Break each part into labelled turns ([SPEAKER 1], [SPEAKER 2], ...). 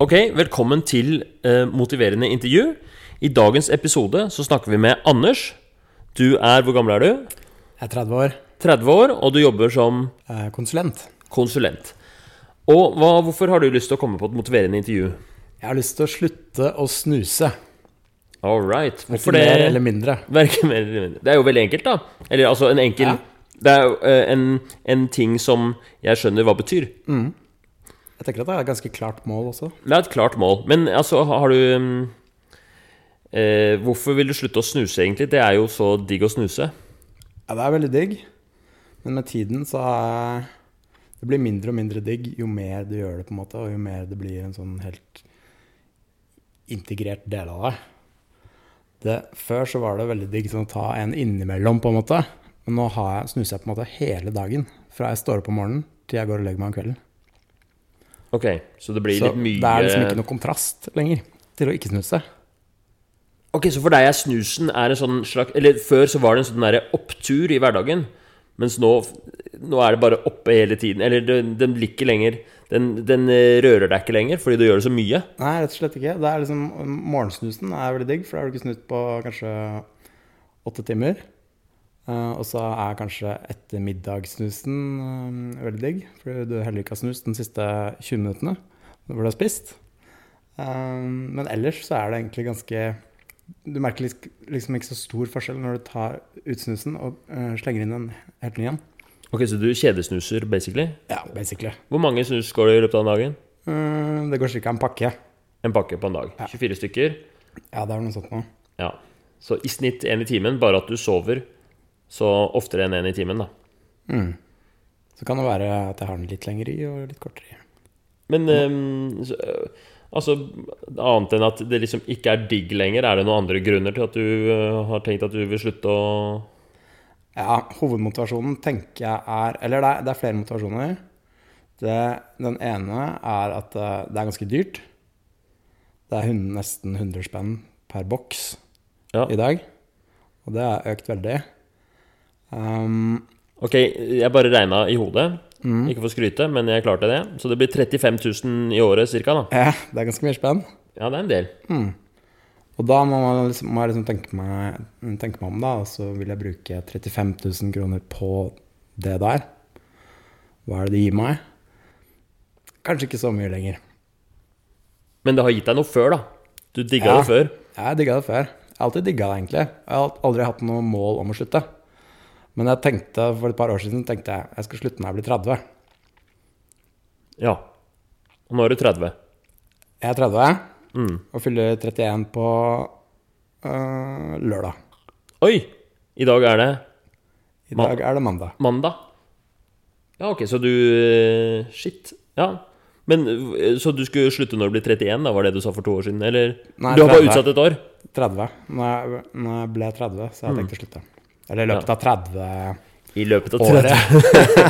[SPEAKER 1] Ok, velkommen til eh, motiverende intervju. I dagens episode så snakker vi med Anders. Du er Hvor gammel er du?
[SPEAKER 2] Jeg er 30 år.
[SPEAKER 1] 30 år, og du jobber som
[SPEAKER 2] eh, Konsulent.
[SPEAKER 1] konsulent. Og hva, hvorfor har du lyst til å komme på et motiverende intervju?
[SPEAKER 2] Jeg har lyst til å slutte å snuse.
[SPEAKER 1] All right. Hvorfor det?
[SPEAKER 2] mer eller mindre.
[SPEAKER 1] Verken mer eller mindre. Det er jo veldig enkelt, da. Eller altså en enkel
[SPEAKER 2] Ja.
[SPEAKER 1] Det er jo eh, en, en ting som jeg skjønner hva betyr.
[SPEAKER 2] Jeg tenker at det er et ganske klart mål også.
[SPEAKER 1] Det er et klart mål. Men altså, har du mm, eh, Hvorfor vil du slutte å snuse, egentlig? Det er jo så digg å snuse.
[SPEAKER 2] Ja, det er veldig digg. Men med tiden så er det blir mindre og mindre digg jo mer du gjør det, på en måte, og jo mer det blir en sånn helt integrert del av deg. Det, før så var det veldig digg sånn å ta en innimellom, på en måte. Men nå har jeg, snuser jeg på en måte hele dagen. Fra jeg står opp om morgenen til jeg går og legger meg om kvelden.
[SPEAKER 1] Ok, så det blir
[SPEAKER 2] Så
[SPEAKER 1] litt mye
[SPEAKER 2] det er liksom ikke noe kontrast lenger til å ikke snuse.
[SPEAKER 1] Ok, Så for deg er snusen er en sånn slags Eller før så var det en sånn der opptur i hverdagen. Mens nå, nå er det bare oppe hele tiden. Eller den, den ikke lenger den, den eh, rører deg ikke lenger fordi du gjør det så mye.
[SPEAKER 2] Nei, rett og slett ikke. Det er liksom, morgensnusen er veldig digg, for da har du ikke snudd på kanskje åtte timer. Eh, og så er kanskje ettermiddagssnusen uh, veldig digg, for du heller ikke har snust de siste 20 minuttene hvor du har spist. Eh, men ellers så er det egentlig ganske Du merker liksom ikke så stor forskjell når du tar ut snusen og eh, slenger inn en helt ny en.
[SPEAKER 1] Ok, Så du kjedesnuser, basically?
[SPEAKER 2] Ja, basically.
[SPEAKER 1] Hvor mange snus går det i løpet av dagen?
[SPEAKER 2] Eh, det går ca. en pakke.
[SPEAKER 1] En pakke på en dag.
[SPEAKER 2] Ja.
[SPEAKER 1] 24 stykker.
[SPEAKER 2] Ja, det er noe sånt noe.
[SPEAKER 1] Ja. Så i snitt én i timen, bare at du sover så oftere enn én i timen, da.
[SPEAKER 2] Mm. Så kan det være at jeg har den litt lengre i og litt kortere i.
[SPEAKER 1] Men så, øh, altså Annet enn at det liksom ikke er digg lenger, er det noen andre grunner til at du uh, har tenkt at du vil slutte å
[SPEAKER 2] Ja, hovedmotivasjonen tenker jeg er Eller det er, det er flere motivasjoner. Det, den ene er at eh, det er ganske dyrt. Det er nesten 100 spenn per boks
[SPEAKER 1] Ja.
[SPEAKER 2] i dag. Og det har økt veldig. Um,
[SPEAKER 1] Ok, jeg bare regna i hodet.
[SPEAKER 2] mm.
[SPEAKER 1] Ikke for å skryte, men jeg klarte det. Så det blir 35 000 i året cirka, da.
[SPEAKER 2] ja, det er ganske mye spenn.
[SPEAKER 1] Ja, det er en del.
[SPEAKER 2] Mm. Og da må, man liksom, må jeg liksom tenke, meg, tenke meg om, da. Og så vil jeg bruke 35 000 kroner på det der. Hva er det det gir meg? Kanskje ikke så mye lenger.
[SPEAKER 1] Men det har gitt deg noe før, da. Du digga
[SPEAKER 2] Ja.
[SPEAKER 1] det før.
[SPEAKER 2] Jeg digga det før. Jeg har alltid digga det, egentlig. Jeg har aldri hatt noe mål om å slutte. Men jeg tenkte, for et par år siden tenkte jeg jeg skal slutte når jeg blir 30.
[SPEAKER 1] Ja. Og nå er du 30.
[SPEAKER 2] Jeg er 30
[SPEAKER 1] Mm.
[SPEAKER 2] og fyller 31 på øh, lørdag.
[SPEAKER 1] Oi! I dag er det
[SPEAKER 2] I dag er det mandag.
[SPEAKER 1] mandag. Ja, ok, så du øh, Shit. Ja. Men øh, Så du skulle slutte når du blir 31, da? Var det du sa for to år siden? Eller?
[SPEAKER 2] Nei,
[SPEAKER 1] du har bare utsatt et år?
[SPEAKER 2] 30. Når jeg, når jeg ble 30, så jeg jeg tenkte å slutte. Eller i løpet av 30
[SPEAKER 1] I løpet av 30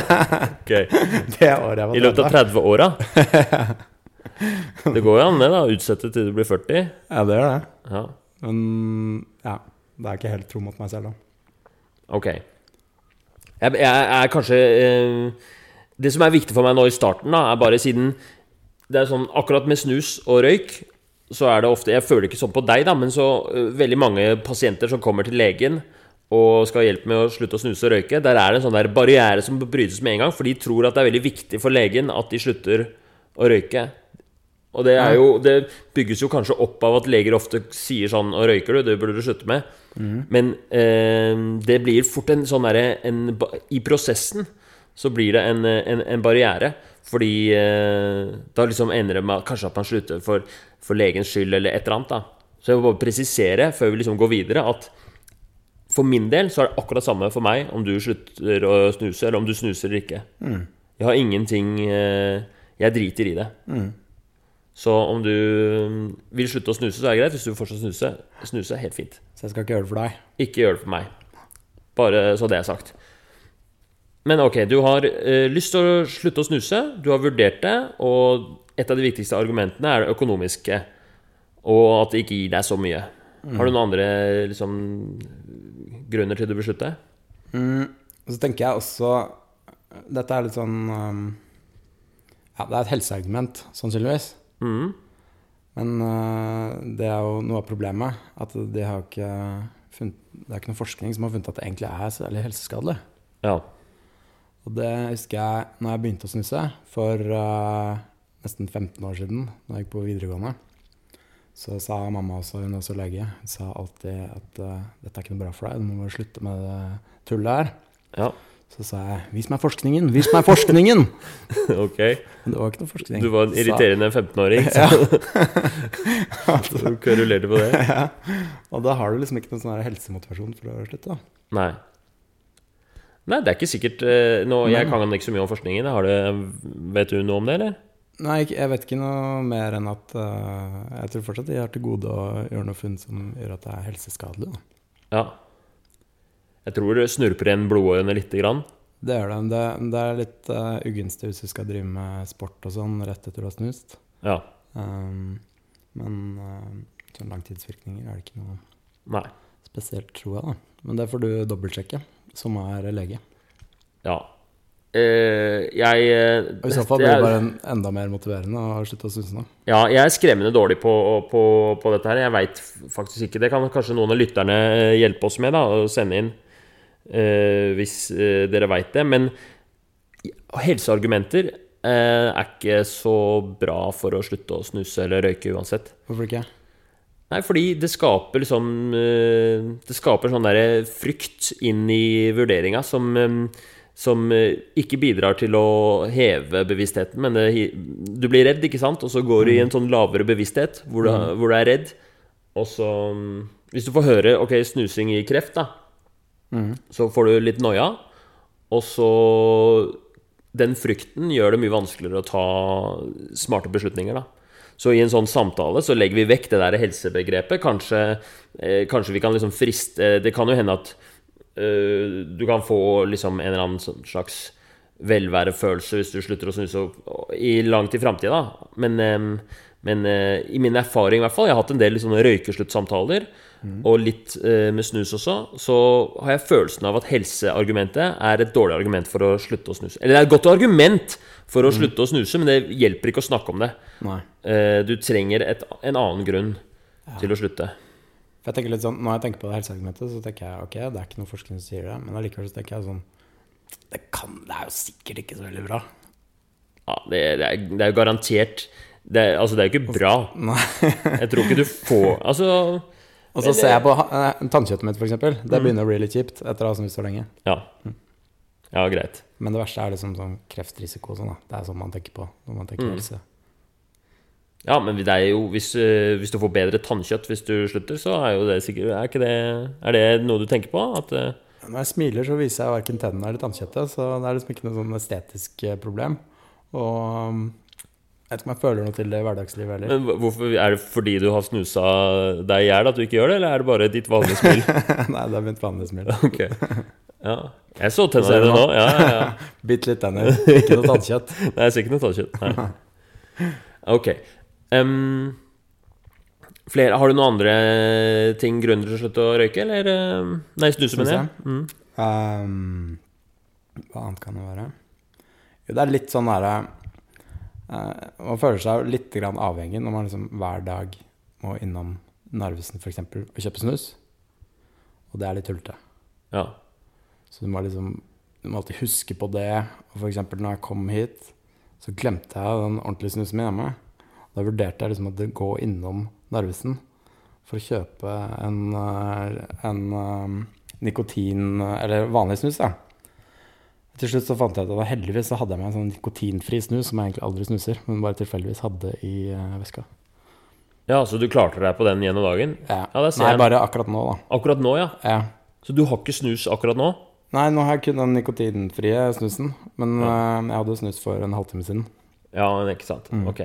[SPEAKER 1] Ok.
[SPEAKER 2] det året var
[SPEAKER 1] I løpet av
[SPEAKER 2] 30.
[SPEAKER 1] 30-åra? Det går jo an, det, da. Utsette til du blir 40.
[SPEAKER 2] Ja, det gjør det.
[SPEAKER 1] Ja,
[SPEAKER 2] Men ja, det er ikke helt tro mot meg selv, da.
[SPEAKER 1] ok. Jeg, jeg er kanskje eh, Det som er viktig for meg nå i starten, da, er bare siden Det er sånn akkurat med snus og røyk, så er det ofte Jeg føler ikke sånn på deg, da, men så uh, veldig mange pasienter som kommer til legen og skal ha hjelp med å slutte å snuse og røyke, der er det en sånn der barriere som brytes med en gang, for de tror at det er veldig viktig for legen at de slutter å røyke. Og det er jo Det bygges jo kanskje opp av at leger ofte sier sånn 'Å, røyker du? Det burde du slutte med.' Men eh, det blir fort en sånn derre I prosessen så blir det en, en, en barriere. Fordi eh, da liksom ender det med kanskje at man slutter for, for legens skyld eller et eller annet. da Så jeg vil bare presisere før vi liksom går videre, at for min del så er det akkurat samme for meg om du slutter å snuse, eller om du snuser eller ikke. Jeg har ingenting eh, Jeg driter i det. Så om du mm, vil slutte å snuse, så er det greit. Hvis du fortsatt snuser, snuse er helt fint.
[SPEAKER 2] Så jeg skal ikke gjøre det for deg.
[SPEAKER 1] Ikke gjør det for meg. Bare så det er sagt. Men ok, du har eh, lyst til å slutte å snuse. Du har vurdert det, og et av de viktigste argumentene er det økonomiske. Og at det ikke gir deg så mye. Har du noen andre liksom, grunner til du vil slutte?
[SPEAKER 2] Mm, så tenker jeg også Dette er litt sånn um, Ja, det er et helseargument, sannsynligvis.
[SPEAKER 1] Mm.
[SPEAKER 2] Men uh, det er jo noe av problemet. At de har ikke funnet, det er ikke noe forskning som har funnet at det egentlig er så helseskadelig.
[SPEAKER 1] Ja.
[SPEAKER 2] Og det husker jeg når jeg begynte å snuse for uh, nesten 15 år siden, da jeg gikk på videregående. Så sa mamma også, hun er også lege, hun sa alltid at uh, dette er ikke noe bra for deg, du må slutte med det tullet her.
[SPEAKER 1] ja.
[SPEAKER 2] Så sa jeg 'vis meg forskningen', vis meg forskningen!
[SPEAKER 1] Ok.
[SPEAKER 2] Men det var ikke noe forskning.
[SPEAKER 1] Du var en irriterende 15-åring, så du kverulerte på det?
[SPEAKER 2] ja. Og da har du liksom ikke noen sånn helsemotivasjon for å slutte. da.
[SPEAKER 1] Nei. Nei, det er ikke sikkert uh, nå, Jeg kan ikke så mye om forskningen. Har det, vet du noe om det, eller?
[SPEAKER 2] Nei, jeg vet ikke noe mer enn at uh, jeg tror fortsatt de har til gode å gjøre noe funn som gjør at det er helseskadelig. Da.
[SPEAKER 1] Ja. Jeg tror det snurper igjen blodårene lite grann.
[SPEAKER 2] Det gjør det. Det, det er litt uh, ugunstig hvis du skal drive med sport og sånn rett etter du har snust.
[SPEAKER 1] Ja.
[SPEAKER 2] Um, men uh, sånn langtidsvirkninger er det ikke noe
[SPEAKER 1] Nei.
[SPEAKER 2] spesielt, tror jeg. da. Men det får du dobbeltsjekke, som er lege.
[SPEAKER 1] Ja. Eh, jeg eh,
[SPEAKER 2] I så fall blir det bare en, enda mer motiverende å slutte å synse nå.
[SPEAKER 1] Ja, jeg er skremmende dårlig på, på, på dette her. Jeg veit faktisk ikke. Det kan kanskje noen av lytterne eh, hjelpe oss med, da, å sende inn uh, hvis uh, dere veit det. Men helseargumenter er ikke så bra for å slutte å snuse eller røyke uansett.
[SPEAKER 2] Hvorfor ikke?
[SPEAKER 1] Nei, fordi det skaper liksom Det skaper sånn derre frykt inn i vurderinga som, som eh, ikke bidrar til å heve bevisstheten, men det, du blir redd, ikke sant? Og så går du i en sånn lavere bevissthet hvor du, hvor du er redd. Og så mm, Hvis du får høre ok, snusing gir kreft, da,
[SPEAKER 2] mm.
[SPEAKER 1] så får du litt noia. Og så Den frykten gjør det mye vanskeligere å ta smarte beslutninger, da. Så i en sånn samtale så legger vi vekk det der helsebegrepet. Kanskje, eh, kanskje vi kan liksom friste Det kan jo hende at eh, du kan få liksom en eller annen sånn slags velværefølelse hvis du slutter å snuse i langt i framtida. Men, eh, men eh, i min erfaring, i hvert fall, jeg har hatt en del liksom røykesluttsamtaler, og litt eh, med snus også, så har jeg følelsen av at helseargumentet er et dårlig argument for å slutte å snuse. Eller det er et godt argument for å slutte å snuse, men det hjelper ikke å snakke om det.
[SPEAKER 2] Nei.
[SPEAKER 1] Eh, du trenger et, en annen grunn til å slutte.
[SPEAKER 2] For jeg tenker litt sånn, Når jeg tenker på det helseargumentet, så tenker jeg ok, det er ikke noe forskning som sier det, men allikevel så tenker jeg sånn det, kan, det er jo sikkert ikke så veldig bra.
[SPEAKER 1] Ja, det, det, er, det er jo garantert det, Altså, det er jo ikke bra. Jeg tror ikke du får Altså
[SPEAKER 2] Og så ser jeg på eh, tannkjøttet mitt, f.eks. Det begynner å bli litt kjipt etter å ha snust så lenge.
[SPEAKER 1] Ja. Ja, greit.
[SPEAKER 2] Men det verste er liksom sånn kreftrisiko og sånn. da. Det er sånn man tenker på når man tenker
[SPEAKER 1] Mm.
[SPEAKER 2] helse.
[SPEAKER 1] Ja, men det er jo hvis, eh, hvis du får bedre tannkjøtt hvis du slutter, så er jo det sikkert Er, ikke det, er det noe du tenker på? At uh...
[SPEAKER 2] Når jeg smiler, så viser jeg verken tennene eller tannkjøttet, så det er liksom ikke noe sånn estetisk eh, problem. Og um, jeg vet ikke om jeg føler noe til det i hverdagslivet heller.
[SPEAKER 1] Men hvorfor Er det fordi du har snusa deg i hjel at du ikke gjør det, eller er det bare ditt vanlige smil?
[SPEAKER 2] Nei, det er mitt vanlige smil.
[SPEAKER 1] Ok. Ja. Jeg så tenna dine nå? Ja, ja, ja.
[SPEAKER 2] Bitte litt tenner, ikke noe tannkjøtt.
[SPEAKER 1] Nei, jeg ser ikke noe tannkjøtt. Nei. Ok. Em, flere, har du noen andre ting, grunner til å slutte å røyke, eller Nei, snuse, mener jeg. Mm.
[SPEAKER 2] Um, hva annet kan det være? Jo, det er litt sånn derre uh, Man føler seg litt grann avhengig når man liksom hver dag må innom Narvesen f.eks. og kjøpe snus. Og det er litt tullete.
[SPEAKER 1] Ja.
[SPEAKER 2] Så du må liksom Du må alltid huske på det. Og f.eks. når jeg kom hit, så glemte jeg den ordentlige snusen min hjemme. Da vurderte jeg liksom å gå innom Narvesen for å kjøpe en, eh, en eh, nikotin... Eller vanlig snus, da. Til slutt så fant jeg ut at heldigvis så hadde jeg med en sånn nikotinfri snus som jeg egentlig aldri snuser, men bare tilfeldigvis hadde i eh, veska.
[SPEAKER 1] ja, så du klarte deg på den gjennom dagen?
[SPEAKER 2] Ja.
[SPEAKER 1] Ja, det ser
[SPEAKER 2] Nei,
[SPEAKER 1] jeg.
[SPEAKER 2] bare akkurat nå, da.
[SPEAKER 1] Akkurat nå, ja.
[SPEAKER 2] Ja.
[SPEAKER 1] Så du har ikke snus akkurat nå?
[SPEAKER 2] Nei, nå har jeg kun den nikotinfrie snusen, men eh, jeg hadde snus for en halvtime siden.
[SPEAKER 1] Ja, men ikke sant.
[SPEAKER 2] Mm.
[SPEAKER 1] Ok.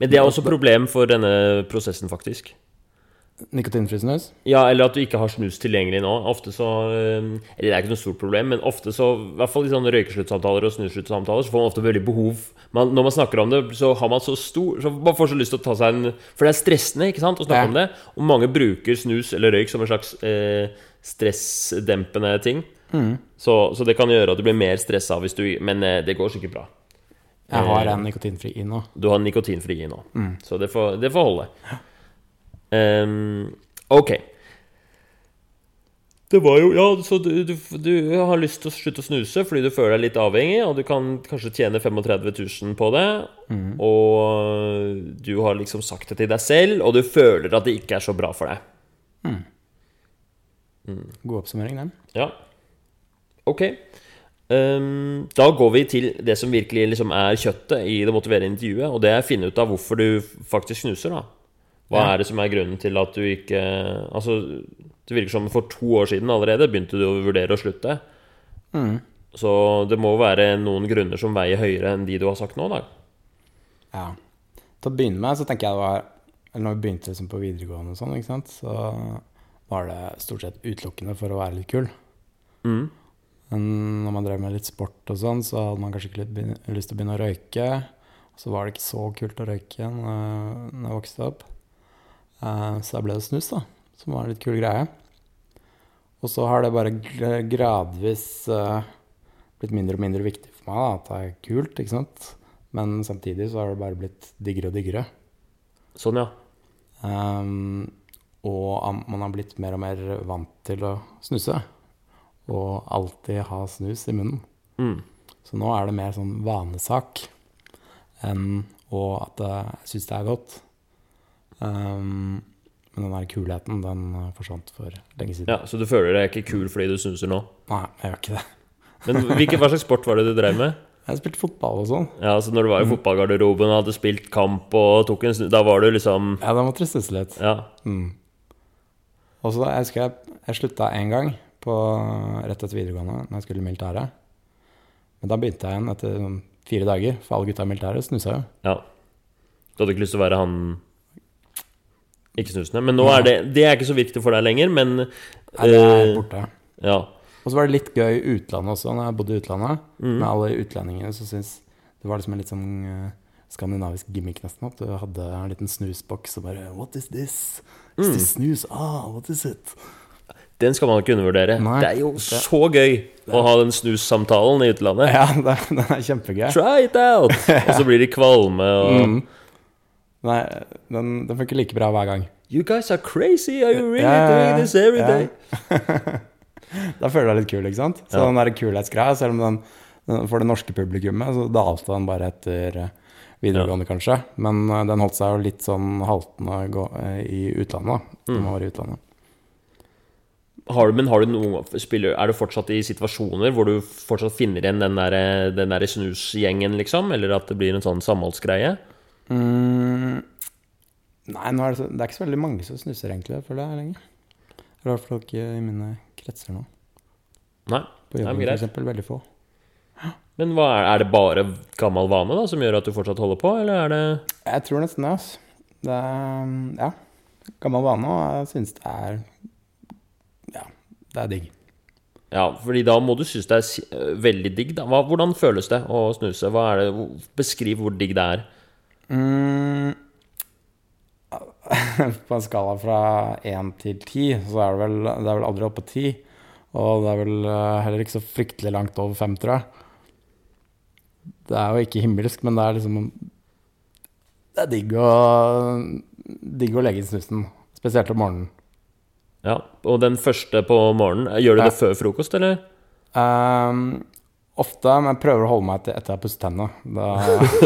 [SPEAKER 1] Men det er også problem for denne prosessen, faktisk.
[SPEAKER 2] Nikotinfri snus?
[SPEAKER 1] Ja, eller at du ikke har snus tilgjengelig nå. Ofte så eh, Eller det er ikke noe stort problem, men ofte så I hvert fall i sånne røykesluttsamtaler og snussluttsamtaler så får man ofte veldig behov man, Når man snakker om det, så har man så stor Så man får så lyst til å ta seg en For det er stressende ikke sant, å snakke
[SPEAKER 2] Ja.
[SPEAKER 1] om det. Og mange bruker snus eller røyk som en slags eh, stressdempende ting.
[SPEAKER 2] Mm.
[SPEAKER 1] Så, så det kan gjøre at du blir mer stressa hvis du Men eh, det går sikkert bra.
[SPEAKER 2] Jeg har
[SPEAKER 1] Eh,
[SPEAKER 2] en nikotinfri i nå.
[SPEAKER 1] Du har en nikotinfri i nå,
[SPEAKER 2] Mm.
[SPEAKER 1] så det får, det får holde. Um, ok. Det var jo Ja, så du, du, du har lyst til å slutte å snuse fordi du føler deg litt avhengig, og du kan kanskje tjene 35 000 på det,
[SPEAKER 2] Mm.
[SPEAKER 1] og du har liksom sagt det til deg selv, og du føler at det ikke er så bra for deg.
[SPEAKER 2] God oppsummering, den.
[SPEAKER 1] Ja. Ok. Ehm, da går vi til det som virkelig liksom er kjøttet i det motiverende intervjuet, og det er å finne ut av hvorfor du faktisk snuser, da. Hva
[SPEAKER 2] Ja.
[SPEAKER 1] er det som er grunnen til at du ikke Altså, det virker som for to år siden allerede begynte du å vurdere å slutte.
[SPEAKER 2] Mm.
[SPEAKER 1] Så det må være noen grunner som veier høyere enn de du har sagt nå, da.
[SPEAKER 2] Ja. Til å begynne med så tenker jeg det var Eller når vi begynte liksom på videregående og sånn, så var det stort sett utelukkende for å være litt kul.
[SPEAKER 1] Mm.
[SPEAKER 2] Men når man drev med litt sport og sånn, så hadde man kanskje ikke lyst til å begynne å røyke. Så var det ikke så kult å røyke når når jeg vokste opp. Eh, Så da ble det snus, da, som var en litt kul greie. Og så har det bare gradvis eh, blitt mindre og mindre viktig for meg at det er kult, ikke sant. Men samtidig så har det bare blitt diggere og diggere.
[SPEAKER 1] Sånn, ja.
[SPEAKER 2] Um, og man har blitt mer og mer vant til å snuse. Og alltid ha snus i munnen.
[SPEAKER 1] Mm.
[SPEAKER 2] Så nå er det mer sånn vanesak enn og at jeg syns det er godt. Um, men den der kulheten, den eh, forsvant for lenge siden.
[SPEAKER 1] ja. Så du føler deg ikke kul fordi du snuser nå?
[SPEAKER 2] Nei, jeg gjør ikke det.
[SPEAKER 1] Men hvilke, hva slags sport var det du drev med?
[SPEAKER 2] Jeg spilte fotball og sånn.
[SPEAKER 1] Ja, Så Når du var i fotballgarderoben og hadde spilt kamp og tok en snus, Da var du liksom
[SPEAKER 2] Ja, da måtte jeg stusse litt.
[SPEAKER 1] Ja.
[SPEAKER 2] Mm. Og så jeg husker jeg, jeg slutta én gang på, rett etter videregående, når jeg skulle i militæret. Men da begynte jeg igjen etter sånn fire dager, for alle gutta i militæret snusa jo.
[SPEAKER 1] ja. Du hadde ikke lyst til å være han ikke-snusende. Men nå er det Det er ikke så viktig for deg lenger, men
[SPEAKER 2] Nei, det er
[SPEAKER 1] eh,
[SPEAKER 2] borte.
[SPEAKER 1] Ja.
[SPEAKER 2] Og så var det litt gøy i utlandet også, når jeg bodde i utlandet.
[SPEAKER 1] Mm.
[SPEAKER 2] Med alle utlendingene som syntes det var liksom en litt sånn eh, skandinavisk gimmick nesten. At du hadde en liten snusboks og bare What is this? Is
[SPEAKER 1] Mm.
[SPEAKER 2] this snus? Ah, what is it?
[SPEAKER 1] Den skal man ikke undervurdere.
[SPEAKER 2] Nei,
[SPEAKER 1] det er jo
[SPEAKER 2] det-
[SPEAKER 1] så gøy å ha den snussamtalen i utlandet.
[SPEAKER 2] Ja, det, det er kjempegøy.
[SPEAKER 1] Try it out! Og så blir de kvalme og
[SPEAKER 2] Mm. Nei, den, den funker like bra hver gang.
[SPEAKER 1] You guys are crazy! Are you really
[SPEAKER 2] Ja,
[SPEAKER 1] doing this every
[SPEAKER 2] Ja.
[SPEAKER 1] day?
[SPEAKER 2] Da føler du deg litt kul, ikke sant? Så
[SPEAKER 1] Ja.
[SPEAKER 2] den der kulhetsgreia, selv om den, den for det norske publikummet, så dalte den bare etter eh, videregående, kanskje. Men eh, den holdt seg jo litt sånn haltende eh, i utlandet.
[SPEAKER 1] Mm.
[SPEAKER 2] Den var i utlandet.
[SPEAKER 1] Har du, men har du noen spiller, Er du fortsatt i situasjoner hvor du fortsatt finner igjen den der, den der snusgjengen, liksom? Eller at det blir en sånn samholdsgreie?
[SPEAKER 2] Mm. Nei, er det, så, det er ikke så veldig mange som snuser, egentlig, føler jeg lenger. I hvert fall ikke i mine kretser nå.
[SPEAKER 1] Nei.
[SPEAKER 2] På jobben, for eksempel. Veldig få.
[SPEAKER 1] Men er, er det bare gammel vane da som gjør at du fortsatt holder på, eller er det
[SPEAKER 2] Jeg tror nesten det, altså. Det er, ja, gammel vane, og jeg synes det er det er digg.
[SPEAKER 1] Ja, fordi da må du synes det er veldig digg, da. Hva, hvordan føles det å snuse? Det, beskriv hvor digg det er.
[SPEAKER 2] Mm. På en skala fra én til ti, så er det vel, det er vel aldri oppe på ti. Og det er vel eh, heller ikke så fryktelig langt over fem, tror jeg. Det er jo ikke himmelsk, men det er liksom Det er digg å, digg å legge inn snusen. Spesielt om morgenen.
[SPEAKER 1] Ja, Og den første på morgenen, gjør du det før frokost, eller?
[SPEAKER 2] Um, ofte, men jeg prøver å holde meg til etter jeg har pusset tennene. Da,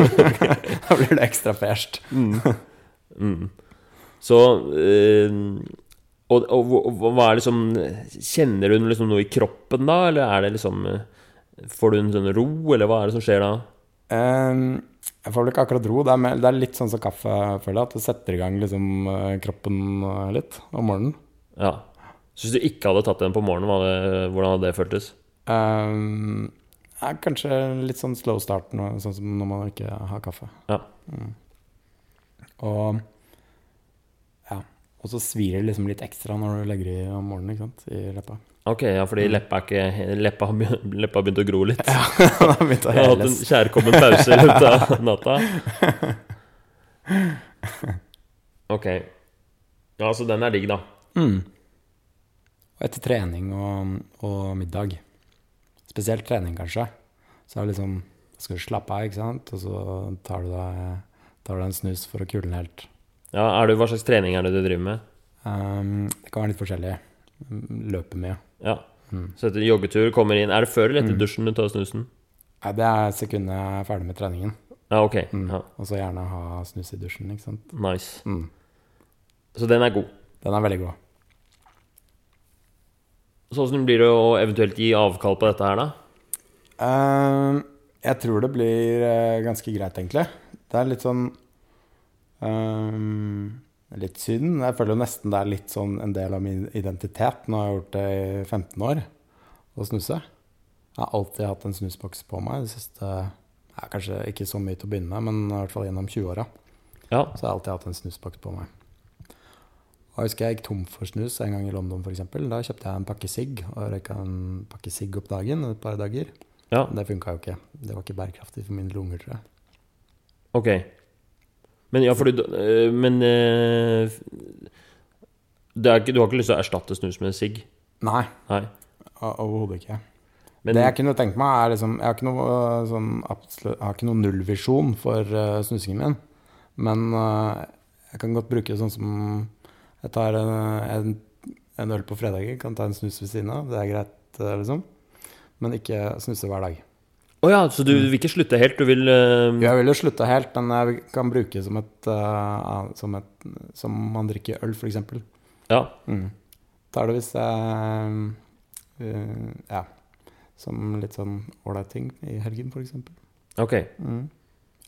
[SPEAKER 2] da blir det ekstra fresht.
[SPEAKER 1] Mm. Så øh, og, og, og hva er liksom Kjenner du liksom noe i kroppen da, eller er det liksom øh, Får du en sånn ro, eller hva er det som skjer da?
[SPEAKER 2] Um, jeg får vel ikke akkurat ro. Det er, med, det er litt sånn som kaffe, føler jeg. At det setter i gang liksom, eh, kroppen eh, litt om morgenen.
[SPEAKER 1] Ja. Så hvis du ikke hadde tatt den på morgenen, det, hvordan hadde det føltes?
[SPEAKER 2] Um, ja, kanskje litt sånn slow start, nå, sånn som når man ikke har kaffe.
[SPEAKER 1] Ja.
[SPEAKER 2] Mm. Og ja. Og så svir det liksom litt ekstra når du legger i om morgenen, ikke sant, i leppa.
[SPEAKER 1] Ok, ja, fordi leppa, er ikke, leppa, har leppa begynte å gro litt.
[SPEAKER 2] da har jeg begynt å
[SPEAKER 1] Jeg har hatt en kjærkommen pause i løpet av natta. Ok. Ja, så den er digg, da.
[SPEAKER 2] Mm. Og etter trening og, og middag, spesielt trening kanskje, så er det liksom skal du slappe av, ikke sant? Og så tar du deg, du en snus for å kule den helt.
[SPEAKER 1] Ja, det, Hva slags trening er det du driver med?
[SPEAKER 2] Um, det kan være litt forskjellig. Løpe mye.
[SPEAKER 1] Ja.
[SPEAKER 2] Mm.
[SPEAKER 1] Så etter joggetur kommer inn Er det før eller etter
[SPEAKER 2] Mm.
[SPEAKER 1] dusjen du tar snusen?
[SPEAKER 2] Nei, det er sekundet jeg er ferdig med treningen.
[SPEAKER 1] Ja, ok.
[SPEAKER 2] Mm.
[SPEAKER 1] Ja,
[SPEAKER 2] Og så gjerne ha snus i dusjen, ikke sant.
[SPEAKER 1] nice.
[SPEAKER 2] Mm.
[SPEAKER 1] Så den er god.
[SPEAKER 2] Den er veldig god.
[SPEAKER 1] Så åssen blir det å eventuelt gi avkall på dette her, da?
[SPEAKER 2] Ehm, jeg tror det blir uh, ganske greit, egentlig. Det er litt sånn ehm, Litt synd. Jeg føler jo nesten det er litt sånn en del av min identitet. Nå har jeg gjort det i 15 år, å snuse. Jeg har alltid hatt en snusboks på meg. Det siste ja, Kanskje ikke så mye til å begynne med, men i hvert fall gjennom 20-åra.
[SPEAKER 1] Ja.
[SPEAKER 2] Så har jeg alltid hatt en snusboks på meg. Og jeg husker jeg gikk tom for snus en gang i London, f.eks. Da kjøpte jeg en pakke sigg og røyka en pakke sigg opp dagen et par dager.
[SPEAKER 1] ja.
[SPEAKER 2] Det funka jo ikke. Det var ikke bærekraftig for mine lunger, tror jeg.
[SPEAKER 1] Ok. Men ja, fordi øh, Men er ikke, du har ikke lyst til å erstatte snus med sigg?
[SPEAKER 2] Nei,
[SPEAKER 1] Nei.
[SPEAKER 2] overhodet ikke.
[SPEAKER 1] Men
[SPEAKER 2] det jeg kunne tenkt meg, er liksom Jeg har ikke noe, øh, sånn, absolutt, jeg har ikke noe nullvisjon for uh, snusingen min. Men uh, jeg kan godt bruke det sånn som Jeg tar en, en, en øl på fredager, kan ta en snus ved siden av. Det er greit, øh, liksom. Men ikke snuse hver dag.
[SPEAKER 1] Å ja, så du vil ikke slutte helt? Du vil øh,
[SPEAKER 2] Jeg vil jo slutte helt, men jeg kan bruke det som et, uh, som, et som man drikker øl, f.eks.
[SPEAKER 1] Ja.
[SPEAKER 2] Mm. Tar det hvis jeg uh, Ja. Som litt sånn ålreit ting i helgen, f.eks.
[SPEAKER 1] Ok.
[SPEAKER 2] Mm.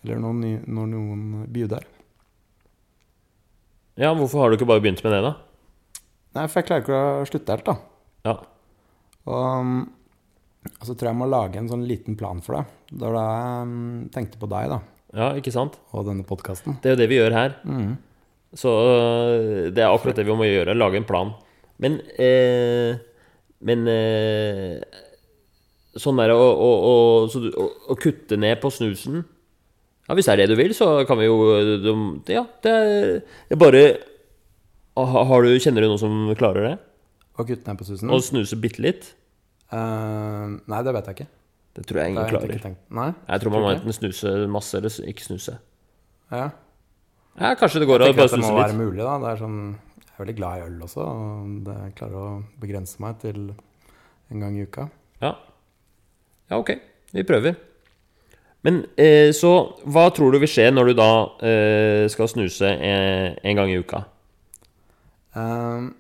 [SPEAKER 2] Eller når, noen, når noen bjuder.
[SPEAKER 1] Ja, hvorfor har du ikke bare begynt med det, da?
[SPEAKER 2] Nei, for jeg klarer ikke å slutte helt, da.
[SPEAKER 1] Ja.
[SPEAKER 2] Og, um, og så tror jeg jeg må lage en sånn liten plan for det. Det var da jeg um, tenkte på deg, da.
[SPEAKER 1] Ja, ikke sant?
[SPEAKER 2] Og denne podkasten.
[SPEAKER 1] Det er jo det vi gjør her.
[SPEAKER 2] Mm.
[SPEAKER 1] Så øh, det er akkurat det vi må gjøre. Lage en plan. Men eh, Men eh, sånn der å, å, å, så å, å kutte ned på snusen Ja, hvis det er det du vil, så kan vi jo du- Ja, det er, bare har du, Kjenner du noen som klarer det?
[SPEAKER 2] Og kutte ned på susen?
[SPEAKER 1] Å snuse bitte litt?
[SPEAKER 2] Uh, nei, det vet jeg ikke.
[SPEAKER 1] Det tror jeg ingen
[SPEAKER 2] har jeg
[SPEAKER 1] klarer.
[SPEAKER 2] Nei?
[SPEAKER 1] Jeg tror man må enten snuse masse eller ikke snuse.
[SPEAKER 2] Ja.
[SPEAKER 1] Ja, kanskje det går å bare
[SPEAKER 2] snuse litt. det må være mulig, da. Det er sånn, jeg er veldig glad i øl også. Og det, jeg klarer å begrense meg til en gang i uka.
[SPEAKER 1] Ja. ja, ok. Vi prøver. Men eh, så hva tror du vil skje når du da eh, skal snuse eh, en gang i uka?
[SPEAKER 2] Um,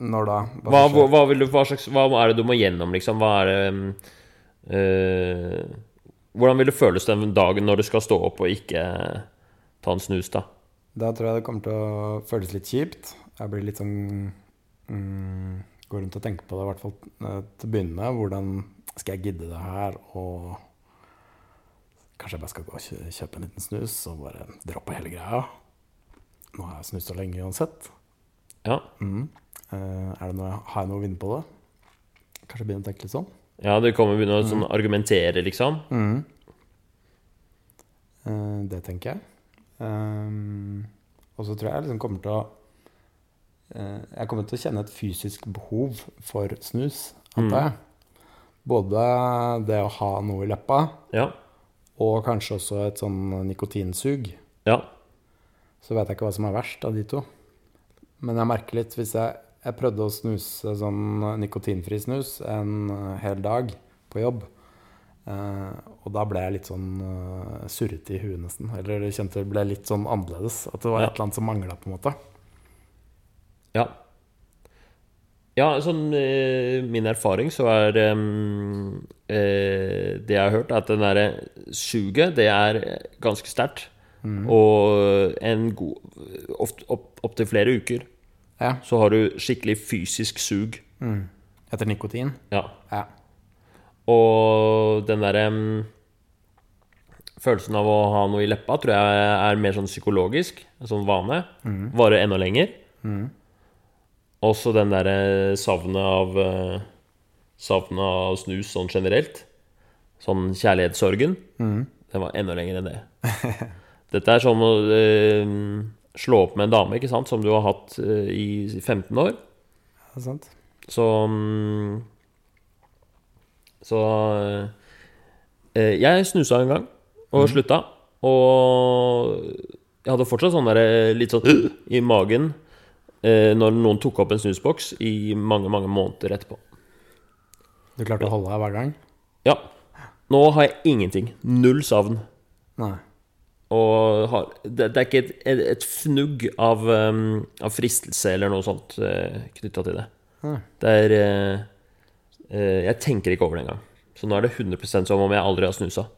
[SPEAKER 2] når da?
[SPEAKER 1] Hva, hva, hva, du, hva, slags, hva er det du må gjennom, liksom? Hva er det um, uh, Hvordan vil det føles den dagen når du skal stå opp og ikke ta en snus, da?
[SPEAKER 2] Da tror jeg det kommer til å føles litt kjipt. Jeg blir litt sånn mm, Går rundt og tenker på det, i hvert fall eh, til å begynne med. Hvordan skal jeg gidde det her? Og kanskje jeg bare skal gå og kjøpe en liten snus og bare droppe hele greia. Nå har jeg snusa lenge uansett.
[SPEAKER 1] Ja,
[SPEAKER 2] Mm. Eh, er det noe, har jeg noe å vinne på det? Kanskje begynne å tenke litt sånn?
[SPEAKER 1] ja du kommer begynne å sånn, argumentere, liksom.
[SPEAKER 2] Mm. det tenker jeg. Um, og så tror jeg jeg liksom kommer til å eh, Jeg kommer til å kjenne et fysisk behov for snus, antar jeg. Både det å ha noe i leppa,
[SPEAKER 1] Ja.
[SPEAKER 2] og kanskje også et sånn nikotinsug.
[SPEAKER 1] ja.
[SPEAKER 2] Så vet jeg ikke hva som er verst av de to. Men jeg merker litt hvis jeg, jeg prøvde å snuse sånn nikotinfri snus en eh, hel dag på jobb. Uh, og da ble jeg litt sånn uh, surrete i huet nesten. Eller kjente det ble litt sånn annerledes. At det var
[SPEAKER 1] Ja.
[SPEAKER 2] et eller annet som mangla, på en måte.
[SPEAKER 1] Ja. Ja, sånn eh, min erfaring så er eh, Det jeg har hørt, er at den derre suget, det er ganske sterkt. Og en god Opptil opp, Opptil flere uker
[SPEAKER 2] Ja.
[SPEAKER 1] så har du skikkelig fysisk sug.
[SPEAKER 2] Etter nikotin.
[SPEAKER 1] Ja.
[SPEAKER 2] Ja.
[SPEAKER 1] Og den derre um, følelsen av å ha noe i leppa tror jeg er mer sånn psykologisk. En sånn vane. Varer enda lenger. Også den derre savnet av eh, Savnet av snus sånn generelt. Sånn kjærlighetssorgen. Den var enda lenger enn det. Dette er som å øh, slå opp med en dame ikke sant? som du har hatt øh, i 15 år.
[SPEAKER 2] Er sant.
[SPEAKER 1] Så mm, Så eh, eh, Jeg snusa en gang og slutta. Og jeg hadde fortsatt sånn der, eh, litt sånn i magen eh, når noen tok opp en snusboks i mange, mange måneder etterpå.
[SPEAKER 2] Du klarte å holde deg hver gang?
[SPEAKER 1] Ja. Nå har jeg ingenting. Null savn.
[SPEAKER 2] Nei.
[SPEAKER 1] Og har, det, det er ikke et, et, et fnugg av, um, av fristelse eller noe sånt uh, knytta til det.
[SPEAKER 2] Nei.
[SPEAKER 1] Det er uh, uh, Jeg tenker ikke over det engang. Så nå er det 100% som om jeg aldri har snusa.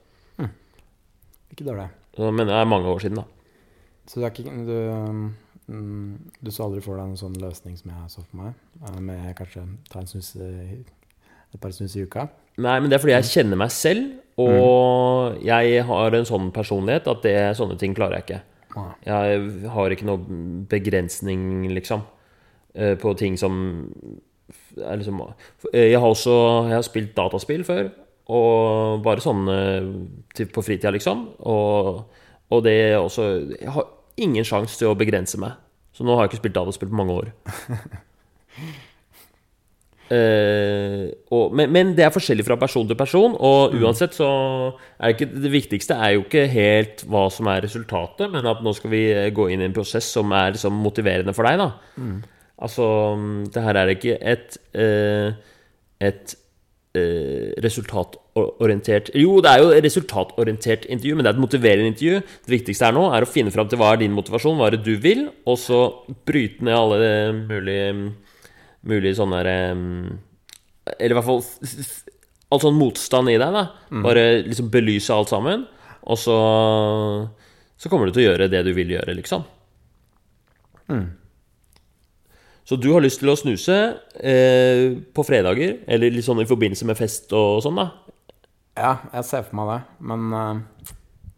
[SPEAKER 2] Ikke dårlig.
[SPEAKER 1] Men det er mange år siden, da.
[SPEAKER 2] Så du er ikke Du, mm, du så aldri for deg en sånn løsning som jeg så for meg? eh, Med kanskje ta en snus et par snus i uka?
[SPEAKER 1] Nei, men det er fordi jeg kjenner meg selv, og jeg har en sånn personlighet at det, sånne ting klarer jeg ikke. Jeg har ikke noe begrensning, liksom, eh, på ting som er liksom eh, Jeg har også jeg har spilt dataspill før, og bare sånn på fritida, liksom. Og, og det er også Jeg har ingen sjanse til å begrense meg. Så nå har jeg ikke spilt dataspill på mange år. uh, og, men, men det er forskjellig fra person til person, og uansett så er det ikke Det viktigste er jo ikke helt hva som er resultatet, men at nå skal vi eh, gå inn i en prosess som er liksom motiverende for deg, da. Altså, det her er ikke et uh, et eh, resultatorientert Jo, det er jo et resultatorientert intervju, men det er et motiverende intervju. Det viktigste her nå er å finne fram til hva er din motivasjon, hva er det du vil, og så bryte ned alle mulige mulige sånne der Eller i hvert fall all sånn motstand i deg, da. Bare liksom belyse alt sammen. Og så Så kommer du til å gjøre det du vil gjøre, liksom. Så du har lyst til å snuse eh, på fredager, eller litt sånn i forbindelse med fest og sånn, da?
[SPEAKER 2] Ja, jeg ser for meg det, men uh,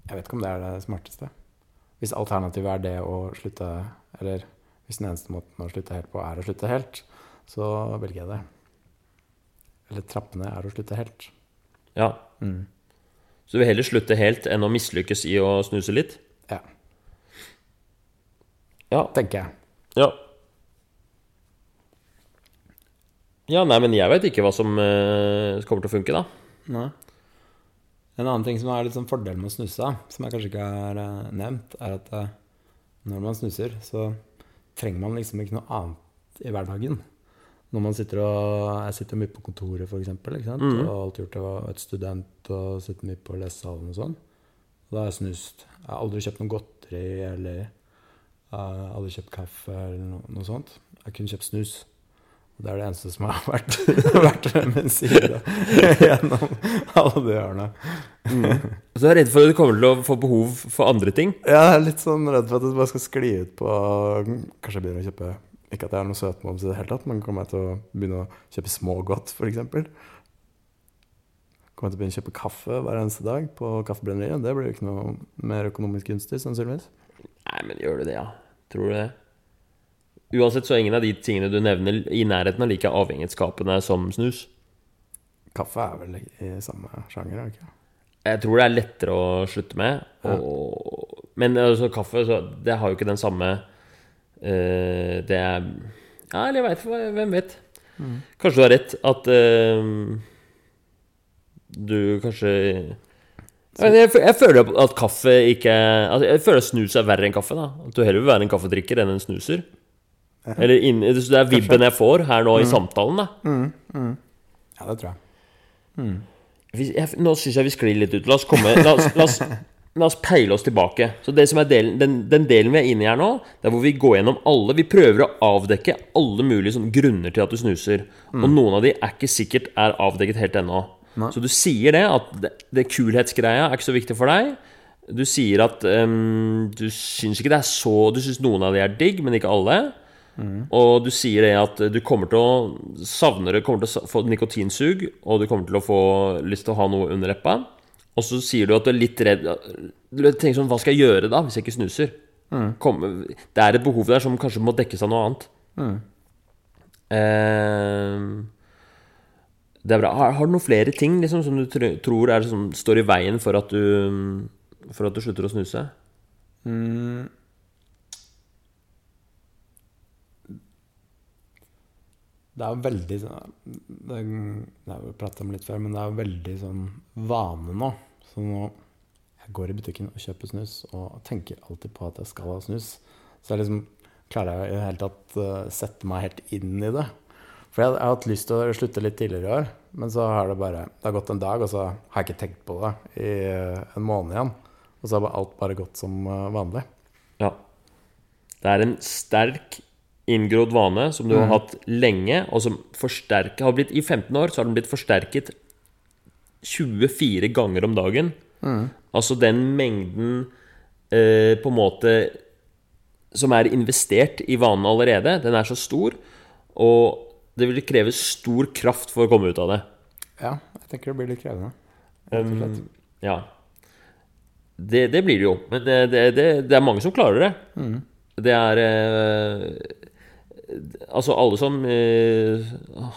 [SPEAKER 2] jeg vet ikke om det er det smarteste. Hvis alternativet er det å slutte Eller hvis den eneste måten å slutte helt på er å slutte helt, så velger jeg det. Eller trappene er å slutte helt.
[SPEAKER 1] Ja. Så du vil heller slutte helt enn å mislykkes i å snuse litt?
[SPEAKER 2] Ja,
[SPEAKER 1] Ja.
[SPEAKER 2] tenker jeg.
[SPEAKER 1] Ja. Ja, nei, men jeg vet ikke hva som uh, kommer til å funke, da.
[SPEAKER 2] Nei. En annen ting som er litt sånn fordel med å snuse, som jeg kanskje ikke har eh, nevnt, er at eh, når man snuser, så trenger man liksom ikke noe annet i hverdagen. Når man sitter og Jeg sitter mye på kontoret, for eksempel, ikke sant?
[SPEAKER 1] Mhm.
[SPEAKER 2] Og alt alltid gjort det. Var et student og sitter mye på lesesalen og sånn. Og da har jeg snust. Jeg har aldri kjøpt noe godteri eller uh, aldri kjøpt kaffe eller noe, noe sånt. Jeg har kun kjøpt snus. Det er det eneste som har vært, vært min side gjennom alle de årene.
[SPEAKER 1] Så du er redd for at du kommer til å få behov for andre ting.
[SPEAKER 2] Jeg er litt sånn redd for at det bare skal skli ut på Kanskje jeg begynner å kjøpe Ikke at jeg har noe søtmoms i det hele tatt, men kommer jeg til å begynne å kjøpe smågodt, f.eks.? Kommer jeg til å begynne å kjøpe kaffe hver eneste dag på Kaffebrenneriet? Det blir jo ikke noe mer økonomisk gunstig, sannsynligvis.
[SPEAKER 1] Nei, men gjør du det, ja? Tror du det? Uansett så er ingen av de tingene du nevner, i nærheten av like avhengighetsskapende som snus.
[SPEAKER 2] Kaffe er vel i samme sjanger, er det ikke?
[SPEAKER 1] Jeg tror det er lettere å slutte med. Og, Men altså, kaffe, så det har jo ikke den samme uh, Det er Ja, eller jeg veit Hvem vet? Kanskje du har rett at uh, du kanskje jeg, jeg, jeg føler at kaffe ikke altså, Jeg føler at snus er verre enn kaffe. da At du heller vil være en kaffedrikker enn en snuser. Eller inn, det er vibben jeg får her nå i samtalen. da
[SPEAKER 2] Ja, det tror jeg.
[SPEAKER 1] vi, jeg, Nå syns jeg vi sklir litt ut. La oss komme La oss, la oss, la oss peile oss tilbake. Så det som delen, den, den delen vi er inne i her nå, Det er hvor vi går gjennom alle Vi prøver å avdekke alle mulige sånn, grunner til at du snuser. Og noen av de er ikke sikkert er avdekket helt ennå. Så du sier det, at det, det kulhetsgreia er ikke så viktig for deg. Du sier at um, du syns ikke det er så Du syns noen av de er digg, men ikke alle. Og du sier det at du kommer til å savne det, kommer til å få nikotinsug, og du kommer til å få lyst til å ha noe under leppa. Og så sier du at du er litt redd Du tenker sånn Hva skal jeg gjøre da, hvis jeg ikke snuser? Komme- det er et behov der som kanskje må dekkes av noe annet. Eh, det er bra. Har, har du noen flere ting liksom, som du tror er, som står i veien for at du For at du slutter å snuse?
[SPEAKER 2] Det er jo veldig sånn Det, det har vi pratet om litt før, men det er jo veldig sånn vane nå. Så nå Jeg går i butikken og kjøper snus og tenker alltid på at jeg skal ha snus. Så jeg liksom klarer jeg i det hele tatt uh, sette meg helt inn i det. For jeg, jeg har hatt lyst til å slutte litt tidligere i år, men så har det bare Det har gått en dag, og så har jeg ikke tenkt på det i uh, en måned igjen. Og så har alt bare gått som uh, vanlig.
[SPEAKER 1] Ja. Det er en sterk inngrodd vane som du har hatt lenge, og som forsterker, har blitt I 15 år så har den blitt forsterket 24 ganger om dagen. Altså den mengden eh, på en måte som er investert i vanen allerede, den er så stor, og det vil kreve stor kraft for å komme ut av det.
[SPEAKER 2] Ja, jeg tenker det blir litt krevende.
[SPEAKER 1] Um, ja. Det, det blir det jo. Men det, det, det, er mange som klarer det. Det er eh, Altså, alle som eh,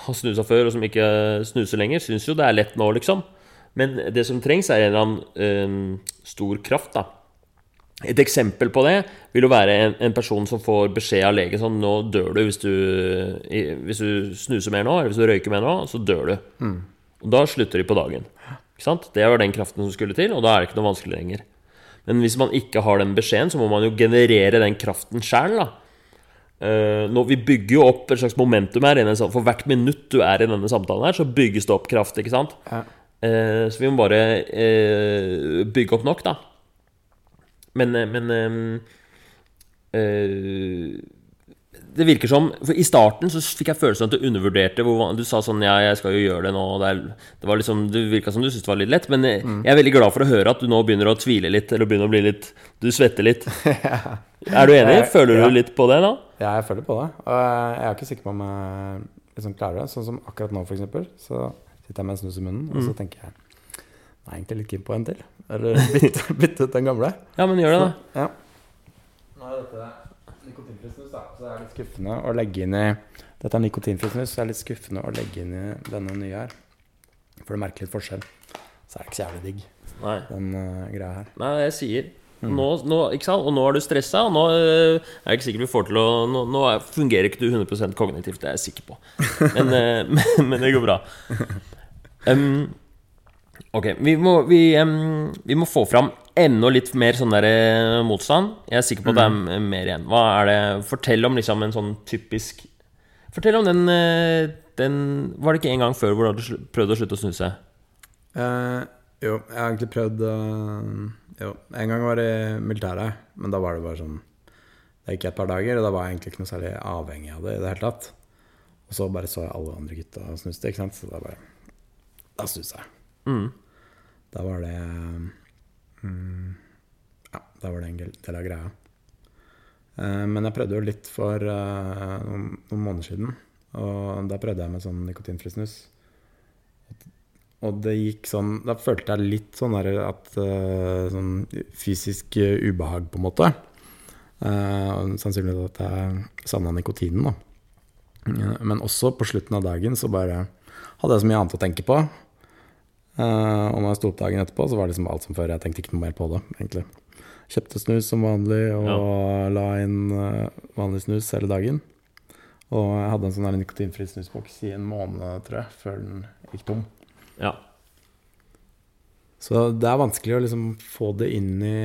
[SPEAKER 1] har snusa før, og som ikke snuser lenger, syns jo det er lett nå, liksom. Men det som trengs, er en eller annen eh, stor kraft, da. Et eksempel på det vil jo være en, en person som får beskjed av legen sånn Nå dør du hvis du, hvis du snuser mer nå, eller hvis du røyker mer nå, så dør du. Og da slutter de på dagen. Ikke sant? Det var den kraften som skulle til, og da er det ikke noe vanskelig lenger. Men hvis man ikke har den beskjeden, så må man jo generere den kraften sjøl. Uh, vi bygger jo opp et slags momentum her. For hvert minutt du er i denne samtalen, her så bygges det opp kraft. ikke sant?
[SPEAKER 2] Ja.
[SPEAKER 1] Eh, så vi må bare eh, bygge opp nok, da. Men, eh, men eh, eh, Det virker som For I starten så fikk jeg følelsen at du undervurderte hvor Du sa sånn Ja, jeg skal jo gjøre det nå. Det, er, det var liksom Det virka som du syntes det var litt lett. Men mm. jeg er veldig glad for å høre at du nå begynner å tvile litt, eller begynner å bli litt Du svetter litt. Er du enig? Føler
[SPEAKER 2] Ja.
[SPEAKER 1] du litt på det da?
[SPEAKER 2] Ja, jeg føler på det. Og jeg er ikke sikker på om jeg liksom klarer det. Sånn som akkurat nå, for eksempel. Så sitter jeg med en snus i munnen, og så tenker jeg Nei, egentlig litt keen på en til. Eller bytte, bytte ut den gamle.
[SPEAKER 1] Ja, men gjør det, da.
[SPEAKER 2] Ja. Nå er dette nikotinfri snus, da. Så det er litt skuffende å legge inn i Dette er nikotinfri snus, så det er litt skuffende å legge inn i denne nye her. For du merker litt forskjell. Så er det ikke så jævlig digg,
[SPEAKER 1] Nei.
[SPEAKER 2] den uh, greia her.
[SPEAKER 1] Nei, jeg sier nå, nå, sant? Og nå er du stressa, og nå øh, er jeg ikke sikker vi får til å Nå, nå er, fungerer ikke du 100 kognitivt, det er jeg sikker på. Men, øh, men, men det går bra. Um, ok, vi må, vi, um, vi må få fram enda litt mer sånn der øh, motstand. Jeg er sikker på at det er mer igjen. Hva er det Fortell om liksom en sånn typisk Fortell om den, øh, den Var det ikke en gang før hvor du hadde prøvd å slutte å snuse?
[SPEAKER 2] Eh, jo, jeg har egentlig prøvd uh, Jo, en gang var det i militæret, men da var det bare sånn Det gikk et par dager, og da var jeg egentlig ikke noe særlig avhengig av det i det hele tatt. Og så bare så jeg alle andre gutta snuste, ikke sant, så da bare Da snuste jeg.
[SPEAKER 1] Mm.
[SPEAKER 2] Da var det mm, Ja, da var det en del av greia. Eh, men jeg prøvde jo litt for eh, noen, noen måneder siden. Og da prøvde jeg med sånn nikotinfri snus. Og det gikk sånn Da følte jeg litt sånn der at eh, Sånn fysisk eh, ubehag, på en måte. Eh, sannsynligvis at jeg savna nikotinen, da. Men også på slutten av dagen så bare hadde jeg så mye annet å tenke på. Eh, og når jeg sto opp dagen etterpå, så var det liksom alt som før. Jeg tenkte ikke noe mer på det, egentlig. Kjøpte snus som vanlig og la inn uh, vanlig snus hele dagen. Og jeg hadde en sånn nikotinfri snusboks i en måned, tror jeg, før den gikk tom.
[SPEAKER 1] Ja.
[SPEAKER 2] Så det er vanskelig å liksom få det inn i,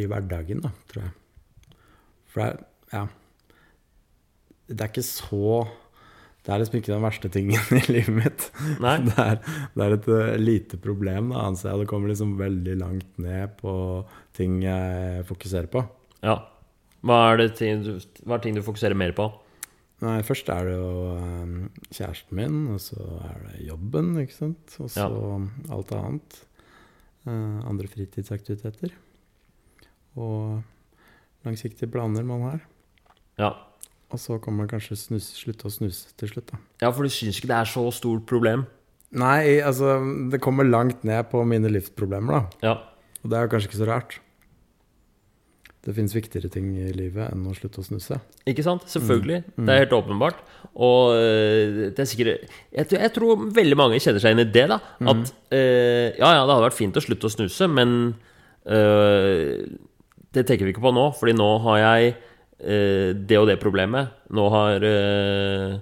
[SPEAKER 2] i hverdagen, da, tror jeg. For det er, ja Det er ikke så Det er liksom ikke den verste tingen i livet mitt. Det er, det er et eh, lite problem, da, anser jeg. Det kommer liksom veldig langt ned på ting jeg fokuserer på.
[SPEAKER 1] Ja. Hva er, det ting du, hva er ting du fokuserer mer på?
[SPEAKER 2] Nei, først er det jo eh, kjæresten min, og så er det jobben, ikke sant. Og så alt annet. Eh, andre fritidsaktiviteter. Og langsiktige planer man har.
[SPEAKER 1] Ja.
[SPEAKER 2] Og så kommer kanskje snus, slutte å snuse til slutt, da.
[SPEAKER 1] ja, for du syns ikke det er så stort problem?
[SPEAKER 2] Nei, altså Det kommer langt ned på mine livsproblemer, da.
[SPEAKER 1] Ja.
[SPEAKER 2] Og det er jo kanskje ikke så rart. Det fins viktigere ting i livet enn å slutte å snuse.
[SPEAKER 1] Ikke sant? Selvfølgelig. Det er helt åpenbart. Og øh, det er sikkert jeg, tror- jeg tror veldig mange kjenner seg inn i det. da At øh, ja, ja, det hadde vært fint å slutte å snuse, men øh, det tenker vi ikke på nå, Fordi nå har jeg det og det problemet. Nå har øh,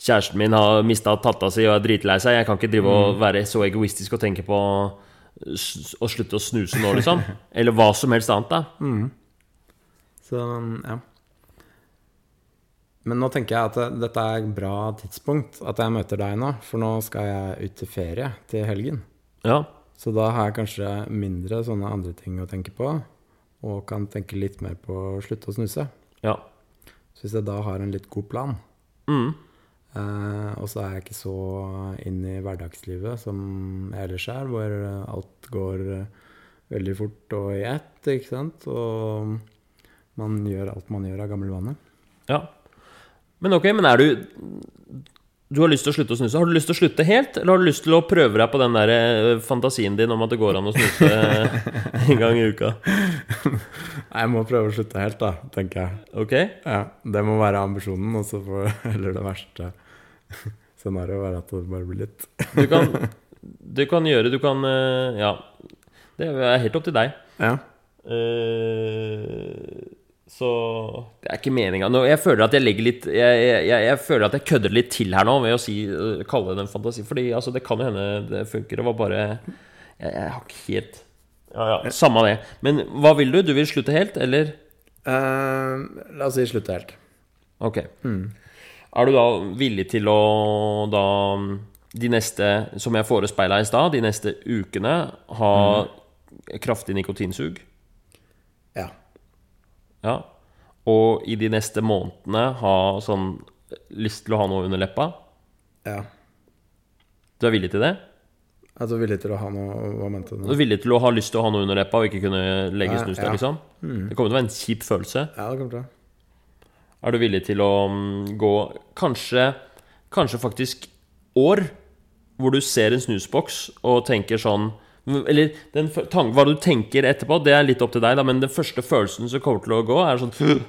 [SPEAKER 1] Kjæresten min har mista tatta si og er dritlei seg. Jeg kan ikke drive og være så egoistisk og tenke på å slutte å snuse nå, liksom. Eller hva som helst annet, da.
[SPEAKER 2] Så ja. Men nå tenker jeg at dette er et bra tidspunkt at jeg møter deg nå, for nå skal jeg ut til ferie til helgen.
[SPEAKER 1] Ja.
[SPEAKER 2] Så da har jeg kanskje mindre sånne andre ting å tenke på, og kan tenke litt mer på å slutte å snuse.
[SPEAKER 1] Ja.
[SPEAKER 2] Så hvis jeg da har en litt god plan,
[SPEAKER 1] Mm.
[SPEAKER 2] eh, og så er jeg ikke så inn i hverdagslivet som jeg ellers er, hvor alt går veldig fort og i ett, ikke sant, og man gjør alt man gjør av gammel vane.
[SPEAKER 1] ja. Men ok, men er du Du har lyst til å slutte å snuse. Har du lyst til å slutte helt, eller har du lyst til å prøve deg på den der eh, fantasien din om at det går an å snuse en gang i uka?
[SPEAKER 2] Nei, Jeg må prøve å slutte helt, da, tenker jeg.
[SPEAKER 1] Ok?
[SPEAKER 2] Ja, Det må være ambisjonen, og så får heller det verste scenarioet være at det bare blir litt.
[SPEAKER 1] Du kan, du kan gjøre Du kan eh, Ja. Det er helt opp til deg.
[SPEAKER 2] Ja.
[SPEAKER 1] Eh, så det er ikke meninga Jeg føler at jeg legger litt jeg, jeg, jeg, jeg føler at jeg kødder litt til her nå ved å si, eh, kalle det en fantasi. Fordi altså, det kan jo hende det funker. Det var bare Jeg, jeg har ikke helt Ja, ja, samme det. Men hva vil du? Du vil slutte helt, eller?
[SPEAKER 2] Uh, la oss si slutte helt.
[SPEAKER 1] Ok. Er du da villig til å da de neste, som jeg forespeila i stad, de neste ukene ha kraftig nikotinsug?
[SPEAKER 2] Ja.
[SPEAKER 1] Og i de neste månedene ha sånn lyst til å ha noe under leppa?
[SPEAKER 2] ja.
[SPEAKER 1] Du er villig til det?
[SPEAKER 2] Altså villig til å ha noe Hva mente du
[SPEAKER 1] Du er villig til å ha lyst til å ha noe under leppa og ikke kunne legge snus der,
[SPEAKER 2] ja.
[SPEAKER 1] liksom? Det kommer til å være en kjip følelse.
[SPEAKER 2] Ja, det kommer til å
[SPEAKER 1] Er du villig til å mm, gå kanskje, kanskje faktisk år hvor du ser en snusboks og tenker sånn Eller den, hva du tenker etterpå, det er litt opp til deg, da, men den første følelsen som kommer til å gå, er sånn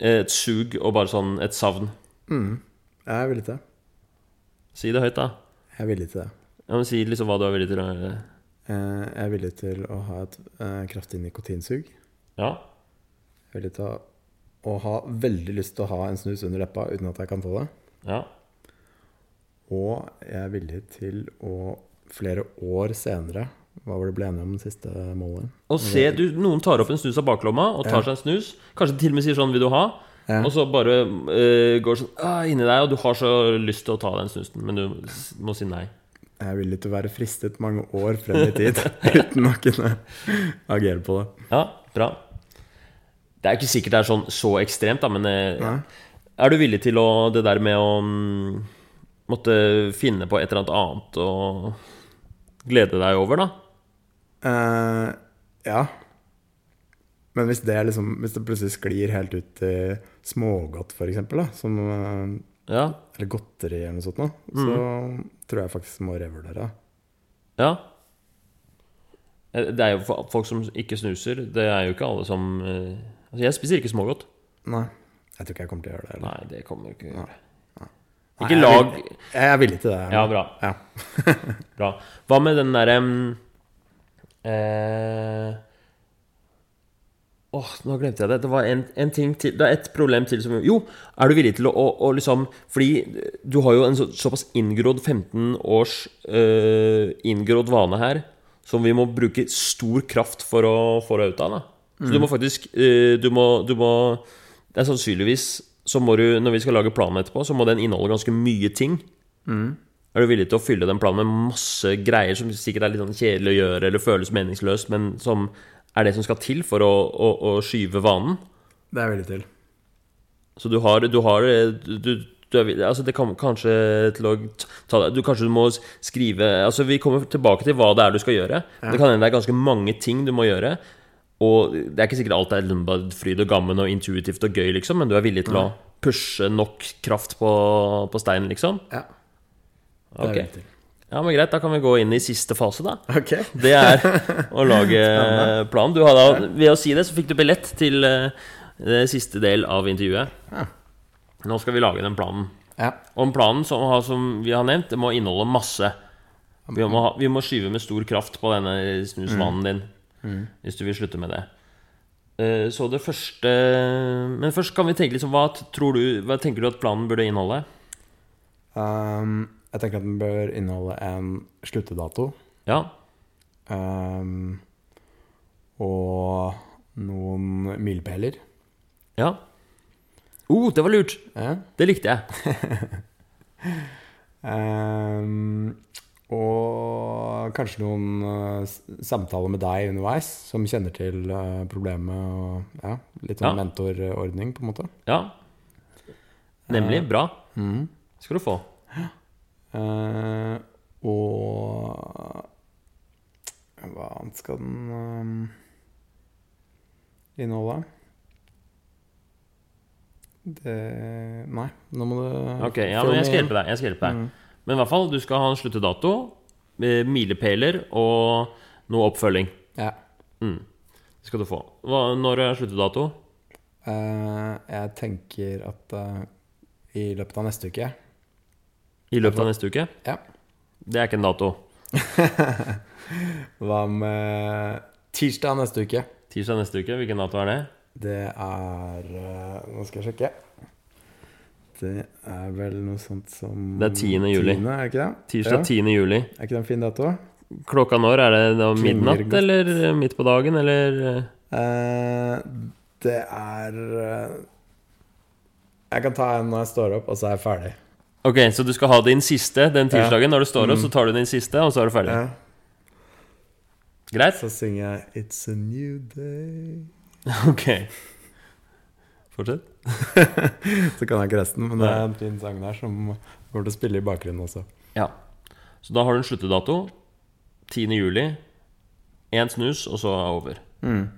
[SPEAKER 1] Et sug og bare sånn et savn.
[SPEAKER 2] Jeg er villig til det.
[SPEAKER 1] Si det høyt, da.
[SPEAKER 2] Jeg er villig til det.
[SPEAKER 1] Ja, men Si liksom hva du er villig til å gjøre.
[SPEAKER 2] Eh, Jeg er villig til å ha et eh, kraftig nikotinsug.
[SPEAKER 1] Ja.
[SPEAKER 2] Jeg er villig til å, å ha veldig lyst til å ha en snus under leppa uten at jeg kan få det.
[SPEAKER 1] ja.
[SPEAKER 2] Og jeg er villig til å flere år senere Hva var det ble enige om den siste målet?
[SPEAKER 1] Og se, du, noen tar opp en snus av baklomma og tar seg en snus. Kanskje til og med sier sånn 'vil du ha?'
[SPEAKER 2] Ja.
[SPEAKER 1] Og så bare uh, går sånn ah, inni deg, og du har så lyst til å ta den snusen, men du må si nei.
[SPEAKER 2] Jeg er villig til å være fristet mange år frem i tid uten å kunne agere på det.
[SPEAKER 1] Ja, bra. Det er ikke sikkert det er sånn så ekstremt, da, men
[SPEAKER 2] ja.
[SPEAKER 1] Er du villig til å Det der med å mm, måtte finne på et eller annet annet og glede deg over, da?
[SPEAKER 2] Eh, ja. Men hvis det, liksom, hvis det plutselig sklir helt ut i smågodt, eksempel, som, uh,
[SPEAKER 1] Ja.
[SPEAKER 2] eller godteri eller noe sånt, nå, så tror jeg faktisk må revurdere.
[SPEAKER 1] Ja. Eh, Det er jo folk som ikke snuser. Det er jo ikke alle som uh, Altså, jeg spiser ikke smågodt.
[SPEAKER 2] Nei. Jeg tror ikke jeg kommer til å gjøre det. Eller?
[SPEAKER 1] Nei, det kommer ikke å gjøre.
[SPEAKER 2] Nei,
[SPEAKER 1] Ikke
[SPEAKER 2] jeg er villig- Jeg er villig til det.
[SPEAKER 1] Ja, bra.
[SPEAKER 2] Ja.
[SPEAKER 1] bra. Hva med den derre mm, eh, Åh, nå glemte jeg det. Det var en, en ting til Det er et problem til som Jo, er du villig til å, å, å liksom Fordi du har jo en så, såpass inngrodd 15 års uh, inngrodd vane her som vi må bruke stor kraft for å få deg ut av. Så mm. du må faktisk uh, du, må, du må Det er sannsynligvis så må du, når vi skal lage planen etterpå, så må den inneholde ganske mye ting. Er du villig til å fylle den planen med masse greier som sikkert er litt sånn kjedelig å gjøre eller føles meningsløst, men som er det som skal til for å, å, å skyve vanen?
[SPEAKER 2] Det er jeg villig til.
[SPEAKER 1] Så du har, du har du, du, er, altså Det kan kanskje til å ta deg du, Kanskje du må skrive Altså Vi kommer tilbake til hva det er du skal gjøre. Det kan hende det er ganske mange ting du må gjøre. Og det er ikke sikkert alt er lumbad, fryd og gammen og intuitivt og gøy, liksom, men du er villig til å pushe nok kraft på, på steinen, liksom?
[SPEAKER 2] Ja. Det
[SPEAKER 1] Ok.
[SPEAKER 2] jeg villig til.
[SPEAKER 1] Ja, men Greit, da kan vi gå inn i siste fase, da.
[SPEAKER 2] Okay.
[SPEAKER 1] Det er å lage plan. Du hadde, ved å si det, så fikk du billett til eh, det siste del av intervjuet.
[SPEAKER 2] Ja.
[SPEAKER 1] Nå skal vi lage den planen.
[SPEAKER 2] Ja.
[SPEAKER 1] Og planen, som, som vi har nevnt, det må inneholde masse. Vi må, vi må skyve med stor kraft på denne snusvanen din. Hvis du vil slutte med det. Eh, Så det første Men først kan vi tenke liksom Hva, tror du, hva tenker du at planen burde inneholde?
[SPEAKER 2] Um, jeg tenker at den bør inneholde en sluttedato.
[SPEAKER 1] Ja.
[SPEAKER 2] Um, og noen milepæler.
[SPEAKER 1] Ja. Oh, det var lurt!
[SPEAKER 2] Ja.
[SPEAKER 1] Det likte jeg.
[SPEAKER 2] Um, og kanskje noen uh, samtaler med deg underveis, som kjenner til uh, problemet. Og, ja, litt sånn
[SPEAKER 1] Ja.
[SPEAKER 2] mentorordning, på en måte.
[SPEAKER 1] Ja. Nemlig. Bra.
[SPEAKER 2] Mm.
[SPEAKER 1] Skal du få.
[SPEAKER 2] Uh, og Hva annet skal den um, inneholde? Det Nei, nå må du
[SPEAKER 1] Ok, ja, men jeg skal hjelpe deg. Jeg skal hjelpe deg.
[SPEAKER 2] Mm.
[SPEAKER 1] Men i hvert fall, du skal ha en sluttedato, eh, milepæler og noe oppfølging.
[SPEAKER 2] Ja.
[SPEAKER 1] Mm. Det skal du få. Hva, når er sluttedato?
[SPEAKER 2] Uh, jeg tenker at uh, i løpet av neste uke
[SPEAKER 1] I løpet av neste uke?
[SPEAKER 2] Ja.
[SPEAKER 1] Det er ikke en dato.
[SPEAKER 2] Hva med tirsdag neste uke?
[SPEAKER 1] Tirsdag neste uke, hvilken dato er det?
[SPEAKER 2] Det er eh, Nå skal jeg sjekke. Det er vel noe sånt som
[SPEAKER 1] Det er 10. juli.
[SPEAKER 2] 10., er ikke det?
[SPEAKER 1] Tirsdag 10. juli.
[SPEAKER 2] Er ikke det en fin dato?
[SPEAKER 1] Klokka når? Er det da midnatt, eller eh, midt på dagen, eller eh?
[SPEAKER 2] Eh, det er Jeg kan ta en når jeg står opp, og så er jeg ferdig.
[SPEAKER 1] Ok, så du skal ha din siste den tirsdagen. Når du står opp,
[SPEAKER 2] Mm.
[SPEAKER 1] så tar du din siste, og så er du ferdig.
[SPEAKER 2] Ja.
[SPEAKER 1] Greit?
[SPEAKER 2] Så synger jeg 'It's a new day'.
[SPEAKER 1] Ok. Fortsett.
[SPEAKER 2] Så kan jeg ikke resten, men det er en fin sang der som går til å spille i bakgrunnen også.
[SPEAKER 1] Ja. Så da har du en sluttedato. 10. juli. Én snus, og så er det over.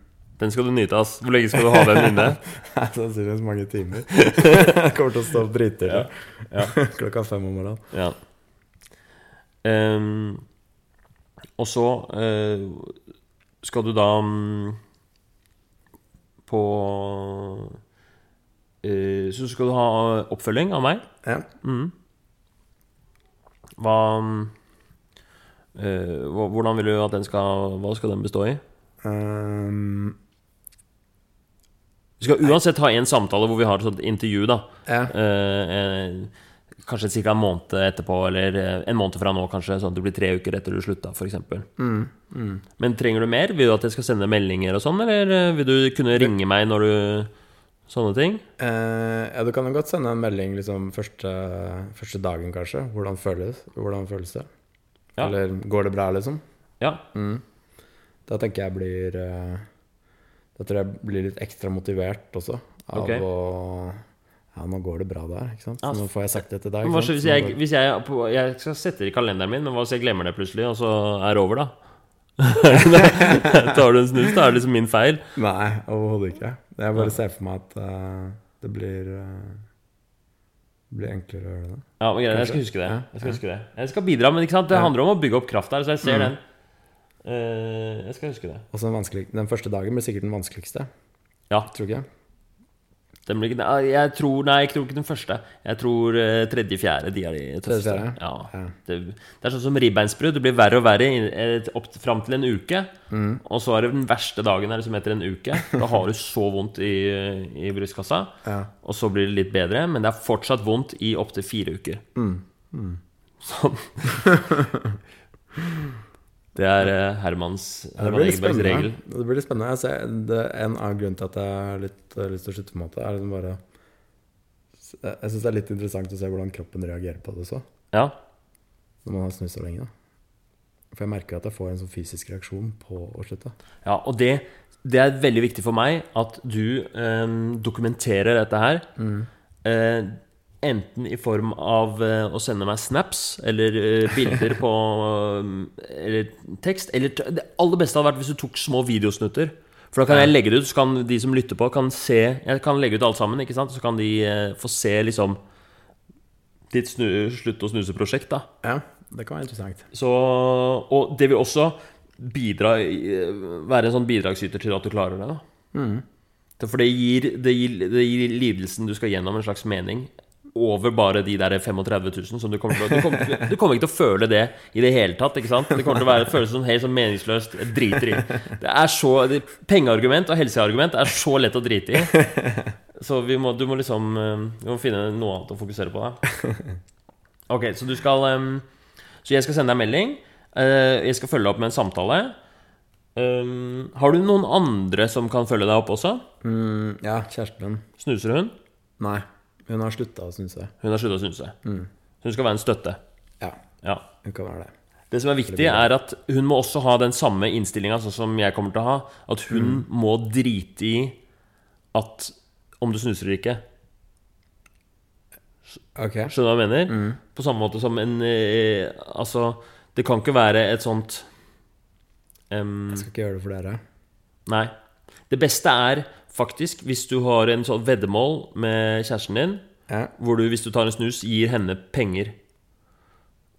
[SPEAKER 1] Den skal du nyte, ass. Hvor lenge skal du ha den inne?
[SPEAKER 2] Sannsynligvis mange timer. Kommer til å stå opp drittidlig
[SPEAKER 1] Ja.
[SPEAKER 2] klokka fem om morgenen.
[SPEAKER 1] Ja. Um, og så uh, skal du da um, på uh, Så skal du ha oppfølging av meg.
[SPEAKER 2] Ja.
[SPEAKER 1] Mm. Hva eh, Hvordan vil du at den skal Hva skal den bestå i?
[SPEAKER 2] Um,
[SPEAKER 1] Vi skal uansett ha en samtale hvor vi har et sånt intervju, da.
[SPEAKER 2] ja.
[SPEAKER 1] Eh, eh, kanskje ca. en måned etterpå, eller eh, en måned fra nå, kanskje. Sånn at det blir tre uker etter du slutta, f.eks.
[SPEAKER 2] Mm, mm.
[SPEAKER 1] Men trenger du mer? Vil du at jeg skal sende meldinger og sånn, eller eh, vil du kunne ringe meg når du Sånne ting?
[SPEAKER 2] Eh, ja, du kan jo godt sende en melding liksom første, første dagen, kanskje. Hvordan føles, hvordan føles det?
[SPEAKER 1] Ja.
[SPEAKER 2] Eller går det bra, liksom?
[SPEAKER 1] Ja.
[SPEAKER 2] Mm. Da tenker jeg blir eh, Da tror jeg blir litt ekstra motivert også. Av
[SPEAKER 1] okay.
[SPEAKER 2] å Ja, nå går det bra der, ikke sant? Så nå får jeg sagt det til deg. Ikke sant?
[SPEAKER 1] hvis jeg, hvis jeg, jeg skal sette det i kalenderen min, men hva hvis jeg glemmer det plutselig, og så er det over, da? Tar du en snus, da er det liksom min feil.
[SPEAKER 2] Nei, overhodet ikke. Jeg bare ser for meg at uh, det blir uh, Det blir enklere å gjøre det.
[SPEAKER 1] Ja, men greit, jeg skal huske det. Jeg skal huske det Jeg skal bidra, men det handler om å bygge opp kraft der, så jeg ser
[SPEAKER 2] Mm.
[SPEAKER 1] den. Eh, jeg skal huske det.
[SPEAKER 2] Og den, den første dagen blir sikkert den vanskeligste.
[SPEAKER 1] Ja.
[SPEAKER 2] Tror ikke?
[SPEAKER 1] Den blir jeg tror, nei, jeg tror ikke den første. Jeg tror eh, tredje-fjerde. De er de tøffeste. Ja.
[SPEAKER 2] Ja.
[SPEAKER 1] Det, det er sånn som ribbeinsbrudd. Det blir verre og verre opp fram til en uke.
[SPEAKER 2] Mm.
[SPEAKER 1] Og så er det den verste dagen her, som heter en uke. Da har du så vondt i, i brystkassa.
[SPEAKER 2] Ja.
[SPEAKER 1] Og så blir det litt bedre, men det er fortsatt vondt i opptil fire uker.
[SPEAKER 2] Mm. Mm.
[SPEAKER 1] Sånn. Det er eh, Hermans, Herman Egebergs regel.
[SPEAKER 2] Det blir litt spennende. Ser, det, en annen grunn til at jeg har litt eh, lyst til å slutte, en måte, er liksom bare Jeg, syns det er litt interessant å se hvordan kroppen reagerer på det også,
[SPEAKER 1] Ja.
[SPEAKER 2] når man har snudd så lenge. For jeg merker at jeg får en sånn fysisk reaksjon på å slutte.
[SPEAKER 1] Ja, og det, det er veldig viktig for meg at du eh, dokumenterer dette her. Eh, enten i form av eh, å sende meg snaps eller eh, bilder på eh, Eller tekst. Eller det aller beste hadde vært hvis du tok små videosnutter. For da kan jeg legge det ut, så kan de som lytter på, kan se Jeg kan legge ut alt sammen, ikke sant? Så kan de få se liksom ditt snu, slutt å snuse-prosjekt, da.
[SPEAKER 2] Ja, det kan være interessant.
[SPEAKER 1] Så, og det vil også bidra, være en sånn bidragsyter til at du klarer det. Da.
[SPEAKER 2] Mm.
[SPEAKER 1] For det gir, det, gir, det gir lidelsen du skal gjennom, en slags mening. Over bare de der 35 000 som du kommer til å Du kommer, du kommer ikke til å føle det i det hele tatt. ikke sant? Det kommer til å være, føles som helt sånn meningsløst. Jeg driter i. Det er så, det, Pengeargument og helseargument er så lett å drite i. Så vi må, du må liksom eh, Vi må finne noe annet å fokusere på. Da. Ok, så du skal ehm, Så jeg skal sende deg en melding. Eh, jeg skal følge opp med en samtale. Um, har du noen andre som kan følge deg opp også?
[SPEAKER 2] Mm, ja, kjæresten min.
[SPEAKER 1] Snuser hun?
[SPEAKER 2] Nei, hun har slutta å synse.
[SPEAKER 1] Hun har sluttet å synse. Så hun skal være en støtte.
[SPEAKER 2] Ja,
[SPEAKER 1] Ja.
[SPEAKER 2] hun kan være det.
[SPEAKER 1] Det som er viktig, er at hun må også ha den samme innstillinga sånn som jeg kommer til å ha. At hun må drite i at om du snuser eller ikke.
[SPEAKER 2] okay.
[SPEAKER 1] Skjønner du hva jeg mener? På samme måte som en eh, Altså, det kan ikke være et sånt um,
[SPEAKER 2] Jeg skal ikke gjøre det for dere.
[SPEAKER 1] Nei. Det beste er faktisk hvis du har en sånn veddemål med kjæresten din,
[SPEAKER 2] Ja.
[SPEAKER 1] hvor du hvis du tar en snus, gir henne penger.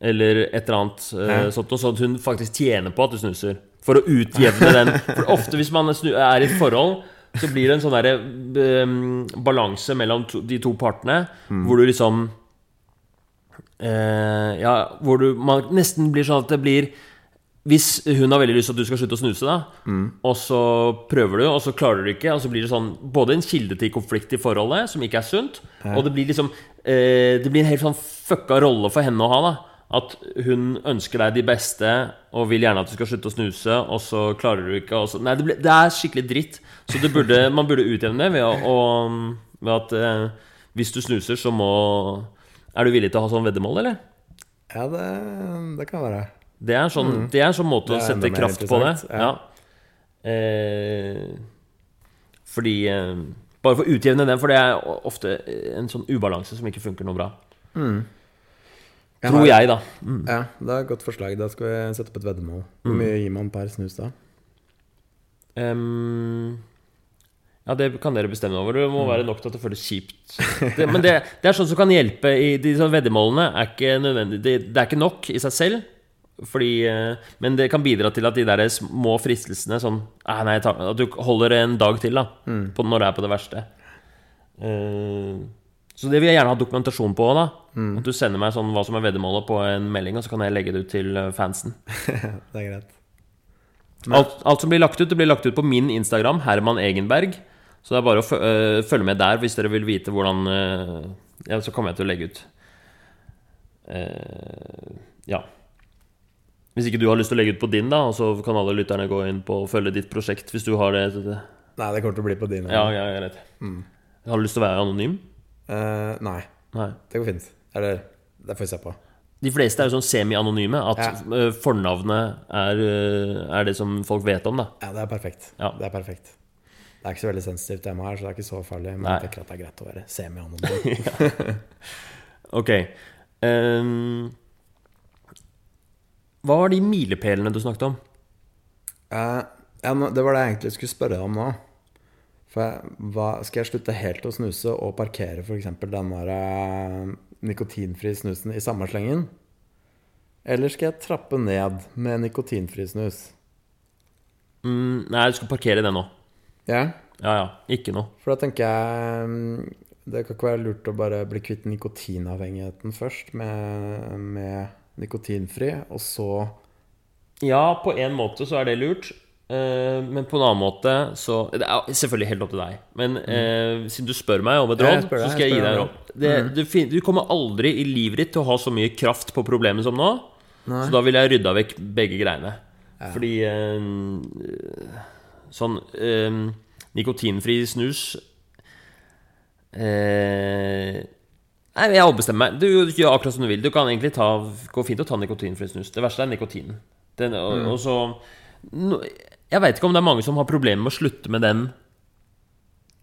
[SPEAKER 1] Eller et eller annet eh,
[SPEAKER 2] Ja.
[SPEAKER 1] sånt, noe, sånn hun faktisk tjener på at du snuser. For å utjevne den. For ofte hvis man er i et forhold, så blir det en sånn derre balanse mellom to, de to partene, hvor du liksom eh, Ja, hvor du man nesten blir sånn at det blir hvis hun har veldig lyst til at du skal slutte å snuse, da, og så prøver du, og så klarer du ikke, og så blir det sånn både en kilde til konflikt i forholdet, som ikke er sunt, og det blir liksom eh, Det blir en helt sånn fucka rolle for henne å ha, da. At hun ønsker deg de beste og vil gjerne at du skal slutte å snuse, og så klarer du ikke, så Nei, det, ble, det er skikkelig dritt. Så det burde, man burde utjevne det ved, å, å, ved at eh, hvis du snuser, så må Er du villig til å ha sånn veddemål, eller?
[SPEAKER 2] Ja, det, det kan være.
[SPEAKER 1] Det er, sånn, det er sånn måte å sette kraft på det. Ja. Eh, fordi eh, Bare for å utjevne den, for det er ofte en sånn ubalanse som ikke funker noe bra.
[SPEAKER 2] Jeg
[SPEAKER 1] Tror
[SPEAKER 2] har-
[SPEAKER 1] jeg, da. Mm.
[SPEAKER 2] Ja, det er et godt forslag. Da skal vi sette opp et veddemål. Hvor mye gir man per snus da?
[SPEAKER 1] Um, ja, det kan dere bestemme over. Det må være nok til at det føles kjipt. Det, men det, det er sånn som kan hjelpe i de sånne veddemålene. Er ikke nødvendig, det, det er ikke nok i seg selv. Fordi, eh, men det kan bidra til at de der små fristelsene sånn ah, nei, tar, At du holder en dag til da på, når det er på det verste. Uh, så det vil jeg gjerne ha dokumentasjon på. da At du sender meg sånn hva som er veddemålet på en melding, og så kan jeg legge det ut til eh, fansen.
[SPEAKER 2] det er greit.
[SPEAKER 1] Alt, alt som blir lagt ut, det blir lagt ut på min Instagram, Herman Egenberg. Så det er bare å øh, følge med der hvis dere vil vite hvordan øh, Ja, så kommer jeg til å legge ut. Uh, ja. Hvis ikke du har lyst til å legge ut på din, da, og så kan alle lytterne gå inn på og følge ditt prosjekt hvis du har det.
[SPEAKER 2] Nei, det kommer til å bli på din.
[SPEAKER 1] ja, ja, jeg vet. Har du lyst til å være anonym?
[SPEAKER 2] Uh, nei,
[SPEAKER 1] Nei.
[SPEAKER 2] det går fint. Eller, det får vi se på.
[SPEAKER 1] De fleste er jo sånn semi-anonyme. At
[SPEAKER 2] Ja.
[SPEAKER 1] øh, fornavnet er, øh, er det som folk vet om, da.
[SPEAKER 2] Ja, det er perfekt.
[SPEAKER 1] Ja.
[SPEAKER 2] Det er perfekt. Det er ikke så veldig sensitivt tema her, så det er ikke så farlig. Men
[SPEAKER 1] Nei.
[SPEAKER 2] jeg tenker at det er greit å være semi-anonym.
[SPEAKER 1] Ok. Ehm, hva var de milepælene du snakket om?
[SPEAKER 2] Eh, ja, det var det jeg egentlig skulle spørre deg om nå. For jeg, hva, Skal jeg slutte helt å snuse og parkere f.eks. den der eh, nikotinfri snusen i samme slengen? Eller skal jeg trappe ned med nikotinfri snus?
[SPEAKER 1] Mm, nei, du skal parkere det nå.
[SPEAKER 2] Ja,
[SPEAKER 1] Ja, ja. Ikke noe.
[SPEAKER 2] for da tenker jeg mm, Det kan ikke være lurt å bare bli kvitt nikotinavhengigheten først med, med nikotinfri, og så
[SPEAKER 1] Ja, på en måte så er det lurt. eh, men på en annen måte så Det er selvfølgelig helt opp til deg. Men eh, siden du spør meg om et råd,
[SPEAKER 2] deg,
[SPEAKER 1] så skal jeg
[SPEAKER 2] jeg
[SPEAKER 1] gi deg en råd. Det, du, fin- du kommer aldri i livet ditt til å ha så mye kraft på problemet som nå.
[SPEAKER 2] Nei.
[SPEAKER 1] Så da ville jeg rydda vekk begge greiene. Fordi eh, Sånn eh, Nikotinfri snus eh, Nei, jeg ombestemmer meg. Du gjør akkurat som du vil. Du kan egentlig ta Gå fint og ta nikotinfri snus. Det verste er nikotinen. Den, og,
[SPEAKER 2] Mm.
[SPEAKER 1] og så no, Jeg veit ikke om det er mange som har problemer med å slutte med den.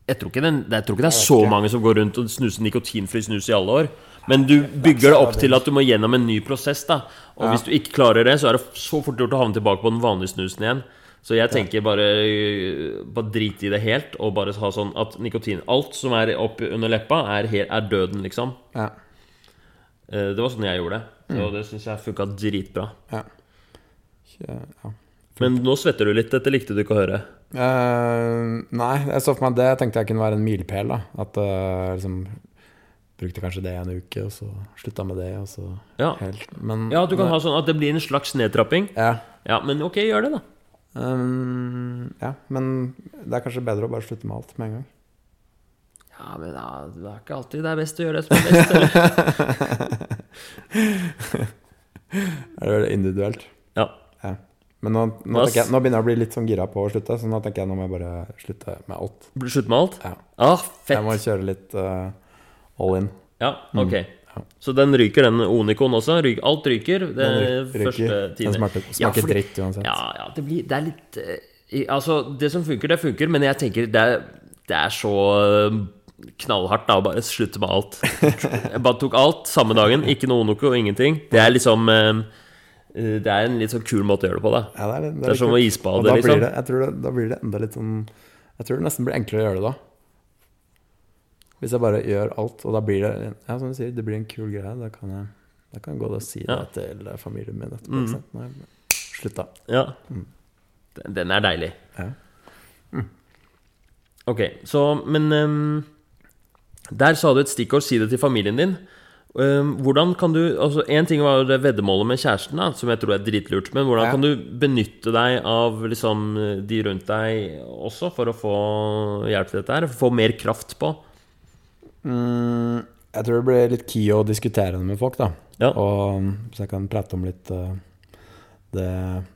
[SPEAKER 1] Jeg tror ikke, den, jeg tror ikke det er så mange som går rundt og snuser nikotinfri snus i alle år. Men du bygger det opp til at du må gjennom en ny prosess. da Og
[SPEAKER 2] Ja.
[SPEAKER 1] hvis du ikke klarer det, så er det så fort gjort å havne tilbake på den vanlige snusen igjen. Så jeg tenker bare, bare drit i det helt, og bare ha sånn at nikotin Alt som er opp under leppa, er, er døden, liksom.
[SPEAKER 2] Ja.
[SPEAKER 1] Eh, Det var sånn jeg gjorde det. Og det syns jeg funka dritbra.
[SPEAKER 2] ja. Ja.
[SPEAKER 1] Men nå svetter du litt. Dette likte du ikke å høre.
[SPEAKER 2] Uh, nei, jeg så for meg det tenkte jeg kunne være en milepæl. At uh, liksom Brukte kanskje det en uke, og så slutta med det,
[SPEAKER 1] Ja.
[SPEAKER 2] helt Men
[SPEAKER 1] ja, du kan ha sånn at det blir en slags nedtrapping.
[SPEAKER 2] ja.
[SPEAKER 1] Ja, men ok, gjør det, da.
[SPEAKER 2] Um, ja, men det er kanskje bedre å bare slutte med alt med en gang.
[SPEAKER 1] Ja, men ja, det er ikke alltid det er best å gjøre det som er best. Eller?
[SPEAKER 2] Er det individuelt?
[SPEAKER 1] Ja.
[SPEAKER 2] Ja. Men nå, nå, jeg, nå begynner jeg å bli litt sånn gira på å slutte, så nå tenker jeg nå må jeg bare slutte med alt.
[SPEAKER 1] Slutt med alt?
[SPEAKER 2] Ja.
[SPEAKER 1] Ah,
[SPEAKER 2] Jeg må kjøre litt uh, all in.
[SPEAKER 1] Ja, ok.
[SPEAKER 2] Ja.
[SPEAKER 1] Så den ryker, den Onikon også? Ryk, alt ryker det
[SPEAKER 2] Den ryker.
[SPEAKER 1] første
[SPEAKER 2] Den
[SPEAKER 1] smaker,
[SPEAKER 2] smaker,
[SPEAKER 1] Ja, fordi-
[SPEAKER 2] dritt uansett.
[SPEAKER 1] Ja, ja, det blir Det er litt eh, Altså, det som funker, det funker, men jeg tenker det er, det er så eh, knallhardt da å bare slutte med alt. Jeg bare tok alt samme dagen. Ikke noe Onoko ingenting. Det er liksom eh, eh, Det er en litt sånn kul måte å gjøre det på, da.
[SPEAKER 2] Ja, det er, det
[SPEAKER 1] Det er som å isbade, liksom.
[SPEAKER 2] Det, jeg tror det, da blir det enda litt sånn Jeg tror det nesten blir enklere å gjøre det da. Hvis jeg bare gjør alt, og da blir det Ja, som du sier, det blir en kul greie. Da kan jeg, da kan jeg gå og si det
[SPEAKER 1] Ja.
[SPEAKER 2] til familien min etterpå.
[SPEAKER 1] Mm.
[SPEAKER 2] Nå har jeg slutta.
[SPEAKER 1] Ja.
[SPEAKER 2] Mm.
[SPEAKER 1] Den, den er deilig.
[SPEAKER 2] Ja.
[SPEAKER 1] Ok, så Men um, der sa du et stikkord 'si det til familien din'. Ehm, hvordan kan du altså En ting var veddemålet med kjæresten, da, som jeg tror er dritlurt. Men hvordan
[SPEAKER 2] Ja.
[SPEAKER 1] kan du benytte deg av liksom, de rundt deg også for å få hjelp til dette her? Få mer kraft på?
[SPEAKER 2] Mm, jeg tror det blir litt key å diskutere det med folk, da.
[SPEAKER 1] Ja.
[SPEAKER 2] Og, så jeg kan prate om litt uh, det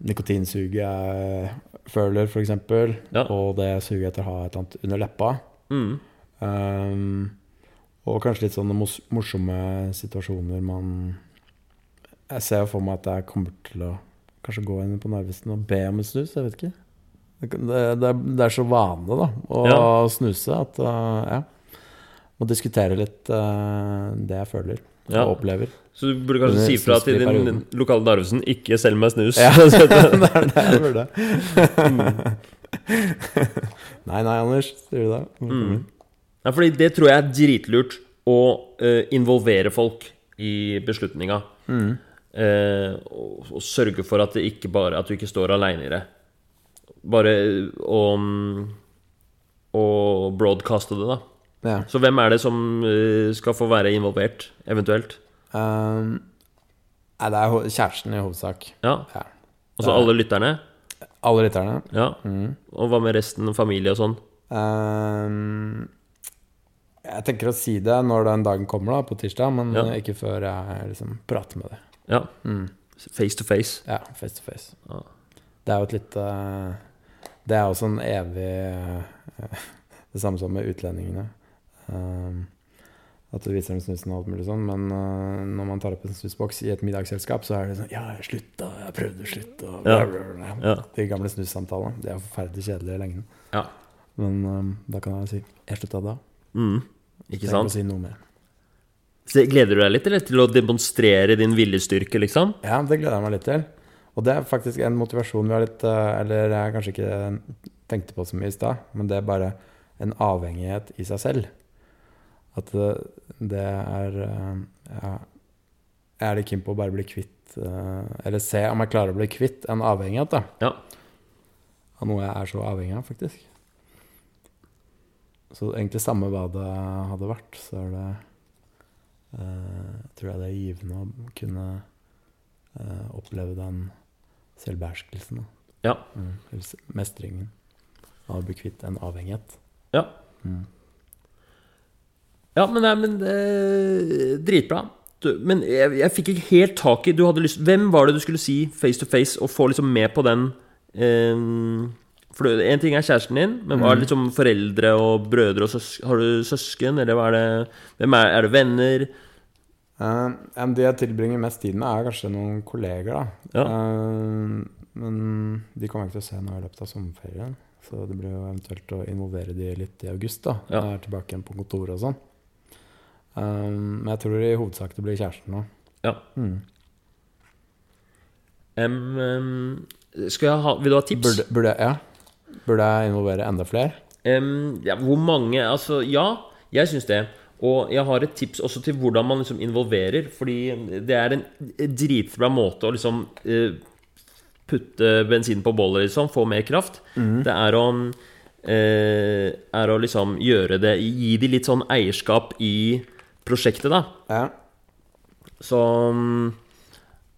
[SPEAKER 2] nikotinsuget jeg føler, f.eks.
[SPEAKER 1] Ja.
[SPEAKER 2] Og det suget etter å ha et eller annet under leppa.
[SPEAKER 1] Mm.
[SPEAKER 2] Um, og kanskje litt sånne mos morsomme situasjoner man Jeg ser jo for meg at jeg kommer til å kanskje gå inn på Narvesen og be om en snus. Jeg vet ikke. Det, det, det, er, er så vane da å
[SPEAKER 1] Ja.
[SPEAKER 2] snuse at uh, ja. Må diskutere litt uh, det jeg føler
[SPEAKER 1] Ja.
[SPEAKER 2] og opplever.
[SPEAKER 1] Så du burde kanskje si fra til din lokale Narvesen 'ikke selg meg snus'.
[SPEAKER 2] Ja, det er det jeg burde. nei, nei, Anders. Sier du det?
[SPEAKER 1] Mm. Ja, fordi det tror jeg er dritlurt å uh, involvere folk i beslutninga.
[SPEAKER 2] Mm.
[SPEAKER 1] Uh, og, og sørge for at det ikke bare At du ikke står aleine i det. Bare å å broadcaste det, da.
[SPEAKER 2] Ja.
[SPEAKER 1] Så hvem er det som eh, skal få være involvert, eventuelt?
[SPEAKER 2] Um, nei, det er kjæresten i hovedsak.
[SPEAKER 1] Ja,
[SPEAKER 2] Ja.
[SPEAKER 1] Altså alle lytterne?
[SPEAKER 2] Alle lytterne.
[SPEAKER 1] Ja.
[SPEAKER 2] Mm.
[SPEAKER 1] Og hva med resten, familie og sånn?
[SPEAKER 2] Um, jeg tenker å si det når den dagen kommer, da, på tirsdag, men
[SPEAKER 1] Ja.
[SPEAKER 2] ikke før jeg liksom prater med det.
[SPEAKER 1] Ja.
[SPEAKER 2] Mm.
[SPEAKER 1] Face to face.
[SPEAKER 2] Ja, face to face.
[SPEAKER 1] Ja.
[SPEAKER 2] Det er jo et litt eh, Det er også en evig eh, Det samme som med utlendingene. Um, at du viser dem snusen og alt mulig sånn, men eh, når man tar opp en snusboks i et middagsselskap, så er det sånn Ja, jeg slutta, jeg prøvde å slutte, og bla, bla, bla.
[SPEAKER 1] Ja.
[SPEAKER 2] De gamle snussamtalene. De er forferdelig kjedelige i lengden.
[SPEAKER 1] Ja.
[SPEAKER 2] Men um, da kan jeg si Jeg slutta da.
[SPEAKER 1] Mm. Ikke sant?
[SPEAKER 2] å si noe mer.
[SPEAKER 1] Så gleder du deg litt eller, til å demonstrere din viljestyrke, liksom?
[SPEAKER 2] Ja, det gleder jeg meg litt til. Og det er faktisk en motivasjon vi har litt eh, Eller jeg kanskje ikke tenkte på så mye i stad, men det er bare en avhengighet i seg selv. At det, er eh, ja, Jeg er litt keen på å bare bli kvitt eh, Eller se om jeg klarer å bli kvitt en avhengighet, da.
[SPEAKER 1] Ja.
[SPEAKER 2] Av noe jeg er så avhengig av, faktisk. Så egentlig samme hva det hadde vært, så er det eh, Tror jeg det er givende å kunne eh, oppleve den selvbeherskelsen. Da.
[SPEAKER 1] Ja.
[SPEAKER 2] Mm, mestringen av å bli kvitt en avhengighet.
[SPEAKER 1] Ja.
[SPEAKER 2] Mm.
[SPEAKER 1] Ja, men, nei, men eh, Dritbra. Du, men jeg, jeg fikk ikke helt tak i du hadde lyst, Hvem var det du skulle si face to face, og få liksom med på den eh, For én ting er kjæresten din, men hva er det liksom foreldre og brødre og søsken? Har du søsken, eller hva er det Hvem er, er det venner?
[SPEAKER 2] Uh, det jeg tilbringer mest tid med, er kanskje noen kolleger. da.
[SPEAKER 1] Ja.
[SPEAKER 2] Uh, men de kommer jeg ikke til å se nå i løpet av sommerferien. Så det blir jo eventuelt å involvere de litt i august. da.
[SPEAKER 1] Ja.
[SPEAKER 2] Jeg er tilbake igjen på kontoret og sånn. Eh, men jeg tror i hovedsak det blir kjæresten nå.
[SPEAKER 1] Ja.
[SPEAKER 2] Mm.
[SPEAKER 1] Um, um, skal jeg ha, vil du ha tips?
[SPEAKER 2] Burde, burde, ja. burde jeg involvere enda flere?
[SPEAKER 1] Ja, hvor mange Altså, ja, jeg syns det. Og jeg har et tips også til hvordan man liksom involverer. Fordi det er en dritbra måte å liksom eh, putte bensin på bollet, liksom. Få mer kraft. Det er å eh, Er å liksom gjøre det Gi de litt sånn eierskap i prosjektet, da.
[SPEAKER 2] Ja.
[SPEAKER 1] Så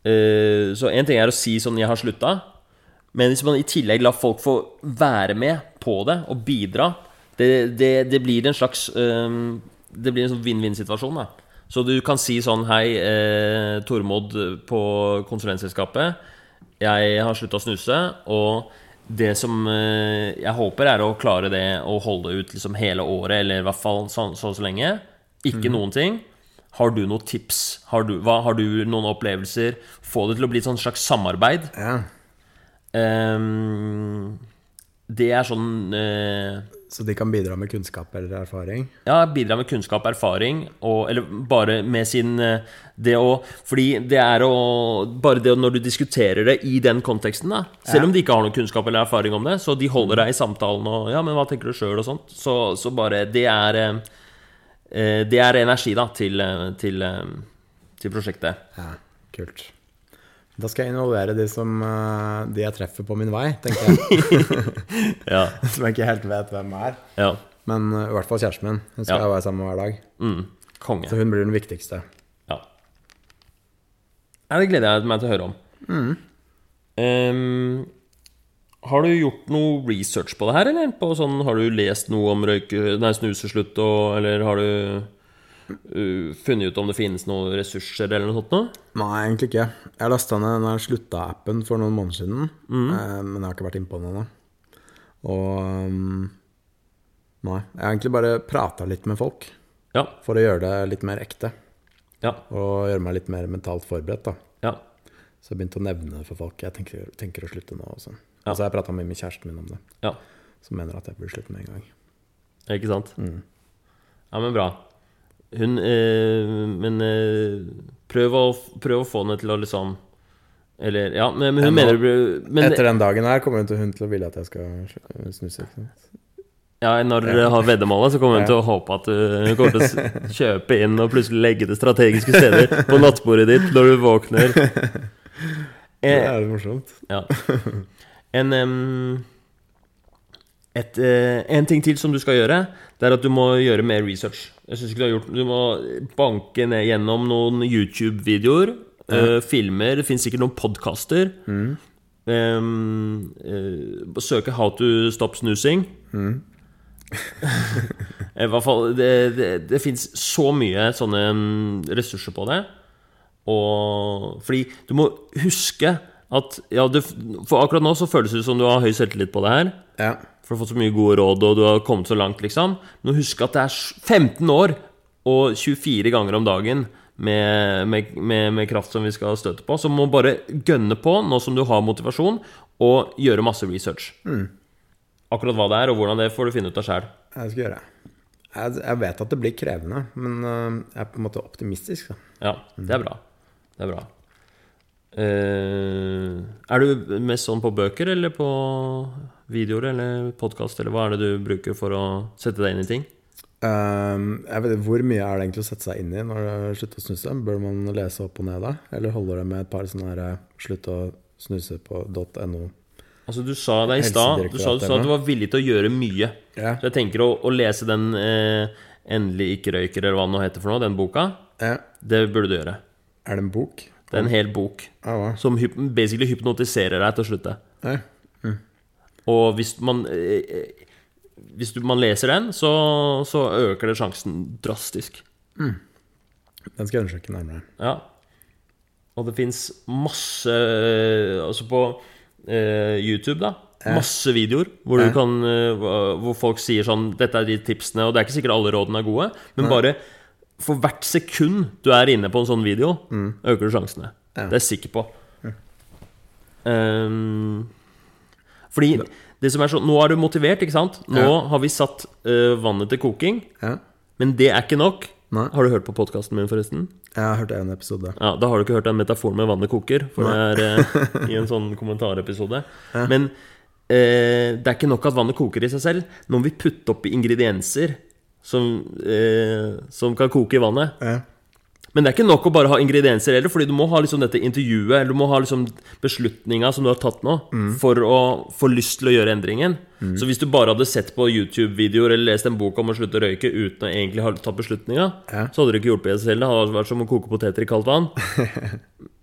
[SPEAKER 1] eh, Så en ting er å si sånn 'jeg har slutta', men hvis man i tillegg lar folk få være med på det og bidra, det, det, det blir en slags eh, Det blir en sånn vinn-vinn-situasjon. da Så du kan si sånn Hei, eh, Tormod på konsulentselskapet. Jeg har slutta å snuse, og det som eh, jeg håper, er å klare det å holde ut liksom hele året, eller i hvert fall så så, så lenge. Ikke noen ting. Har du noen tips? Har du, hva, har du noen opplevelser? Få det til å bli et slags samarbeid.
[SPEAKER 2] Ja.
[SPEAKER 1] Um, det er sånn uh,
[SPEAKER 2] Så de kan bidra med kunnskap eller erfaring?
[SPEAKER 1] Ja, bidra med kunnskap, erfaring, og, eller bare med sin eh, Det å Fordi det er å Bare det når du diskuterer det i den konteksten, da Selv om de ikke har noen kunnskap eller erfaring om det, så de holder deg i samtalen og Ja, men hva tenker du sjøl, og sånt. Så, så bare Det er eh, Det er energi, da, til, eh, til, eh, til prosjektet.
[SPEAKER 2] Ja, kult. Da skal jeg involvere de som eh, de jeg treffer på min vei, tenker jeg.
[SPEAKER 1] Ja.
[SPEAKER 2] som jeg ikke helt vet hvem er.
[SPEAKER 1] ja.
[SPEAKER 2] Men eh, i hvert fall kjæresten min. Hun skal
[SPEAKER 1] Ja.
[SPEAKER 2] jeg være sammen med hver dag.
[SPEAKER 1] Mm. Konge.
[SPEAKER 2] Så hun blir den viktigste.
[SPEAKER 1] Ja. Det gleder jeg meg til å høre om. Ehm, har du gjort noe research på det her, eller? På sånn, har du lest noe om røyke, nei, snuseslutt, og, eller har du uh, funnet ut om det finnes noen ressurser eller noe sånt noe?
[SPEAKER 2] Nei, egentlig ikke. Jeg lasta ned den slutta-appen for noen måneder siden, eh, men jeg har ikke vært innpå den ennå. Og um, Nei. Jeg har egentlig bare prata litt med folk
[SPEAKER 1] Ja.
[SPEAKER 2] for å gjøre det litt mer ekte.
[SPEAKER 1] Ja.
[SPEAKER 2] Og gjøre meg litt mer mentalt forberedt, da.
[SPEAKER 1] Ja.
[SPEAKER 2] Så jeg begynte å nevne det for folk. Jeg tenker, tenker å slutte nå. Også.
[SPEAKER 1] Ja.
[SPEAKER 2] Og så har jeg prata mye med kjæresten min om det,
[SPEAKER 1] ja.
[SPEAKER 2] som mener at jeg burde slutte med en gang.
[SPEAKER 1] Ikke sant? Ja, men bra. Hun eh, Men eh, prøv, å, prøv å få henne til å liksom Eller Ja, men, men hun
[SPEAKER 2] må-
[SPEAKER 1] mener men,
[SPEAKER 2] Etter den dagen her kommer hun til, hun til å ville at jeg skal snuse.
[SPEAKER 1] Ja, når dere har veddemålet, så kommer hun til å håpe at du kommer til å kjøpe inn og plutselig legge det strategiske steder på nattbordet ditt når du våkner.
[SPEAKER 2] Det
[SPEAKER 1] Eh,
[SPEAKER 2] er morsomt.
[SPEAKER 1] ja. En et, eh, En ting til som du skal gjøre, det er at du må gjøre mer research. Jeg synes ikke Du har gjort Du må banke ned gjennom noen YouTube-videoer, eh, filmer. Det fins sikkert noen podkaster. søke 'How to stop snoozing'. I hvert fall Det, det, det fins så mye sånne mm, ressurser på det. Og Fordi du må huske at ja, du, For akkurat nå så føles det som du har høy selvtillit på det her.
[SPEAKER 2] Ja.
[SPEAKER 1] For du har fått så mye gode råd, og du har kommet så langt, liksom. Men husk at det er 15 år og 24 ganger om dagen med, med, med, med kraft som vi skal støte på. Så må bare gønne på nå som du har motivasjon, og gjøre masse research. Akkurat hva det er, og hvordan det får du finne ut av sjæl.
[SPEAKER 2] Jeg skal gjøre det. Jeg, jeg vet at det blir krevende, men øh, jeg er på en måte optimistisk. Da.
[SPEAKER 1] Ja, det er bra. Det er bra. Eh, er du mest sånn på bøker, eller på videoer, eller podkast, eller hva er det du bruker for å sette deg inn i ting?
[SPEAKER 2] Um, jeg vet, Hvor mye er det egentlig å sette seg inn i når du slutter å snuse? Bør man lese opp og ned da? Eller holder det med et par sånne her eh, slutt å snuse på .no?
[SPEAKER 1] Altså Du sa det i stad. Du sa, du sa at du var villig til å gjøre mye.
[SPEAKER 2] Yeah.
[SPEAKER 1] Så jeg tenker å, å lese den eh, 'Endelig ikke røyker', eller hva den nå heter for noe, den boka,
[SPEAKER 2] yeah.
[SPEAKER 1] det burde du gjøre.
[SPEAKER 2] Er det en bok?
[SPEAKER 1] Det er en hel bok
[SPEAKER 2] Ja, hva?
[SPEAKER 1] som hyp basically hypnotiserer deg til å slutte.
[SPEAKER 2] Ja.
[SPEAKER 1] Og hvis man eh, eh, Hvis du, man leser den, så, så øker det sjansen drastisk.
[SPEAKER 2] Den skal jeg undersøke nærmere.
[SPEAKER 1] Ja. Og det fins masse eh, Altså på eh, YouTube, da. Masse videoer hvor, du kan, eh, hvor folk sier sånn 'Dette er de tipsene', og det er ikke sikkert alle rådene er gode, men bare for hvert sekund du er inne på en sånn video, øker du sjansene.
[SPEAKER 2] Ja.
[SPEAKER 1] Det er jeg sikker på. Ehm, fordi det som er sånn Nå er du motivert, ikke sant? Nå
[SPEAKER 2] Ja.
[SPEAKER 1] har vi satt uh, vannet til koking,
[SPEAKER 2] Ja.
[SPEAKER 1] men det er ikke nok.
[SPEAKER 2] Nei.
[SPEAKER 1] Har du hørt på podkasten min, forresten?
[SPEAKER 2] Jeg har hørt en episode.
[SPEAKER 1] Ja, Da har du ikke hørt den metaforen med vannet koker, for det er uh, i en sånn kommentarepisode. Men uh, det er ikke nok at vannet koker i seg selv. Nå må vi putte oppi ingredienser som, eh, som kan koke i vannet.
[SPEAKER 2] Ja.
[SPEAKER 1] Men det er ikke nok å bare ha ingredienser heller, Fordi du må ha liksom dette intervjuet Eller du må ha liksom beslutninga som du har tatt nå, for å få lyst til å gjøre endringen. Så hvis du bare hadde sett på YouTube-videoer eller lest en bok om å slutte å røyke uten å egentlig ha tatt beslutninga,
[SPEAKER 2] Ja.
[SPEAKER 1] så hadde det ikke hjulpet i seg selv. Det hadde vært som å koke poteter i kaldt vann.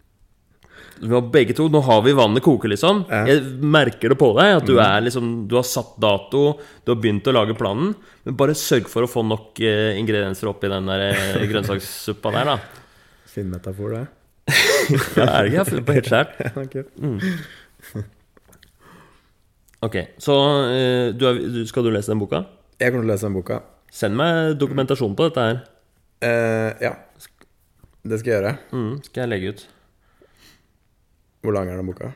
[SPEAKER 1] Begge to, Nå har vi vannet koke, liksom.
[SPEAKER 2] Ja.
[SPEAKER 1] Jeg merker det på deg at du er liksom Du har satt dato, du har begynt å lage planen. Men bare sørg for å få nok eh, ingredienser oppi den der eh, grønnsakssuppa der, da.
[SPEAKER 2] Fin metafor, det.
[SPEAKER 1] Ja, er det ikke? Jeg har funnet på helt skjært.
[SPEAKER 2] Ok.
[SPEAKER 1] Ok, så eh, du er, skal du lese den boka?
[SPEAKER 2] Jeg kommer til å lese den boka.
[SPEAKER 1] Send meg dokumentasjon på dette her.
[SPEAKER 2] Eh, ja. Det skal jeg gjøre.
[SPEAKER 1] Mm, skal jeg legge ut.
[SPEAKER 2] Hvor lang er den boka?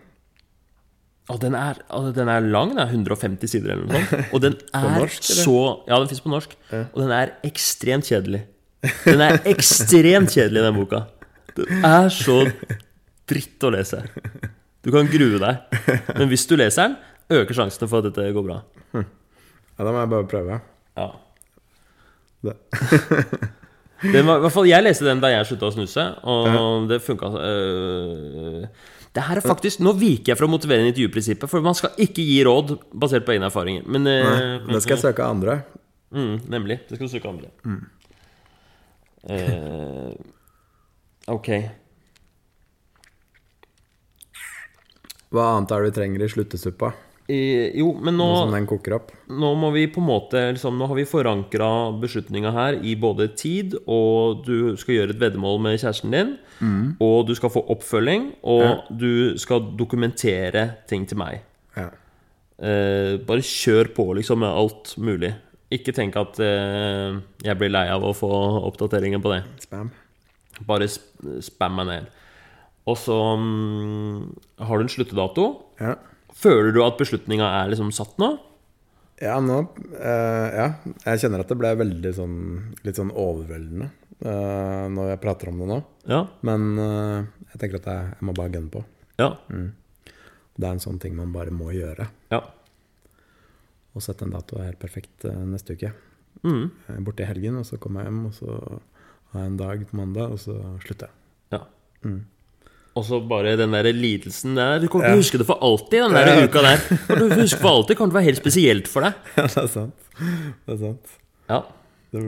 [SPEAKER 1] Å, den er, å, den er lang, den er 150 sider eller noe sånt. Og den er
[SPEAKER 2] norsk,
[SPEAKER 1] så Ja, den fins på norsk.
[SPEAKER 2] Ja.
[SPEAKER 1] Og den er ekstremt kjedelig. Den er ekstremt kjedelig, den boka. Den er så dritt å lese. Du kan grue deg. Men hvis du leser den, øker sjansene for at dette går bra.
[SPEAKER 2] Ja, da må jeg bare prøve.
[SPEAKER 1] Ja.
[SPEAKER 2] Det.
[SPEAKER 1] Den var, i hvert fall, jeg leste den da jeg slutta å snuse, og det funka øh, Det her er faktisk Nå viker jeg fra motiverende intervjuprinsippet, for man skal ikke gi råd basert på egne erfaringer. Men øh,
[SPEAKER 2] Nei, det skal jeg søke andre.
[SPEAKER 1] Mm, nemlig. Det skal du søke andre. Eh, ok.
[SPEAKER 2] Hva annet er det vi trenger i sluttesuppa?
[SPEAKER 1] Eh, jo, men nå,
[SPEAKER 2] Nå
[SPEAKER 1] må vi på en måte liksom, Nå har vi forankra beslutninga her i både tid, og du skal gjøre et veddemål med kjæresten din, og du skal få oppfølging, og du skal dokumentere ting til meg.
[SPEAKER 2] Ja.
[SPEAKER 1] Eh, bare kjør på, liksom, med alt mulig. Ikke tenk at eh, jeg blir lei av å få oppdateringer på det.
[SPEAKER 2] Spam.
[SPEAKER 1] Bare sp spam meg ned. Og så mm, har du en sluttedato.
[SPEAKER 2] Ja.
[SPEAKER 1] Føler du at beslutninga er liksom satt nå?
[SPEAKER 2] Ja, nå eh, Ja, jeg kjenner at det ble veldig sånn litt sånn overveldende eh, når jeg prater om det nå.
[SPEAKER 1] Ja.
[SPEAKER 2] Men eh, jeg tenker at jeg, jeg må bare gunne på.
[SPEAKER 1] Ja.
[SPEAKER 2] Det er en sånn ting man bare må gjøre.
[SPEAKER 1] Ja.
[SPEAKER 2] Og sette en dato er helt perfekt eh, neste uke.
[SPEAKER 1] Mm.
[SPEAKER 2] Jeg er borte i helgen, og så kommer jeg hjem, og så har jeg en dag på mandag, og så slutter jeg.
[SPEAKER 1] ja.
[SPEAKER 2] Mm.
[SPEAKER 1] Og så bare den der lidelsen der. Du kommer til
[SPEAKER 2] Ja.
[SPEAKER 1] å huske det for alltid, den der
[SPEAKER 2] Ja.
[SPEAKER 1] uka der. Du til å huske for alltid, kommer til å være helt spesielt for deg.
[SPEAKER 2] Ja, det er sant. Det er sant.
[SPEAKER 1] Ja.
[SPEAKER 2] Det.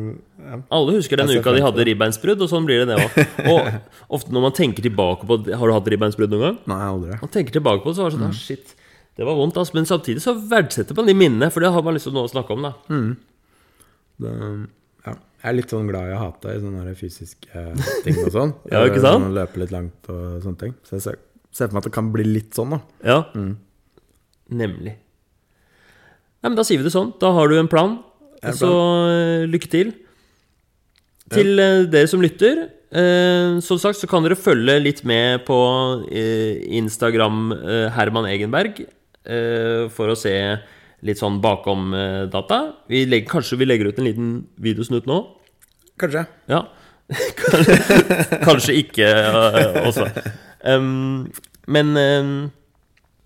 [SPEAKER 1] Alle husker den uka de hadde ribbeinsbrudd, og sånn blir det det òg. Og ofte når man tenker tilbake på Har du hatt ribbeinsbrudd noen gang?
[SPEAKER 2] Nei, aldri.
[SPEAKER 1] Man tenker tilbake på det, så var det sånn ah, Shit, det var vondt, altså. Men samtidig så verdsetter man de minnene, for det har man til noe å snakke om, da.
[SPEAKER 2] Det, ja. Jeg er litt sånn glad i å hate i sånne fysiske ting og sånn.
[SPEAKER 1] Ja, ikke sant?
[SPEAKER 2] Sånn Løpe litt langt og sånne ting. Så jeg ser, ser for meg at det kan bli litt sånn, da.
[SPEAKER 1] Ja. Nemlig. Nei, men Da sier vi det sånn. Da har du en plan.
[SPEAKER 2] plan.
[SPEAKER 1] Så eh, lykke til. Til eh, dere som lytter. eh, som sagt så kan dere følge litt med på eh, Instagram eh, Herman Egenberg eh, for å se litt sånn bakom eh, data. Vi legger, kanskje vi legger ut en liten videosnutt nå?
[SPEAKER 2] Kanskje.
[SPEAKER 1] Ja. Kanskje ikke øh, også. Um, men um,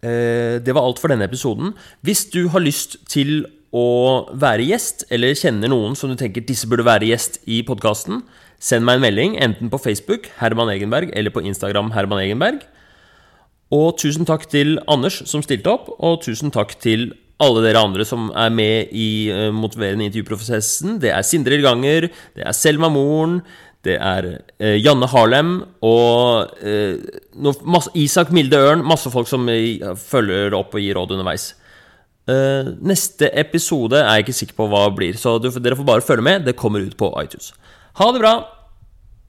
[SPEAKER 1] eh, det var alt for denne episoden. Hvis du har lyst til å være gjest, eller kjenner noen som du tenker disse burde være gjest i podkasten, send meg en melding, enten på Facebook, Herman Egenberg, eller på Instagram, Herman Egenberg. Og tusen takk til Anders som stilte opp, og tusen takk til alle dere andre som er med i uh, motiverende intervjuprosessen. Det er Sindre Ganger, det er Selma Moren, det er uh, Janne Harlem og uh, masse, Isak Milde Ørn. Masse folk som følger opp og gir råd underveis. Neste episode er jeg ikke sikker på hva det blir, så du, dere får bare følge med. Det kommer ut på iTunes. Ha det bra!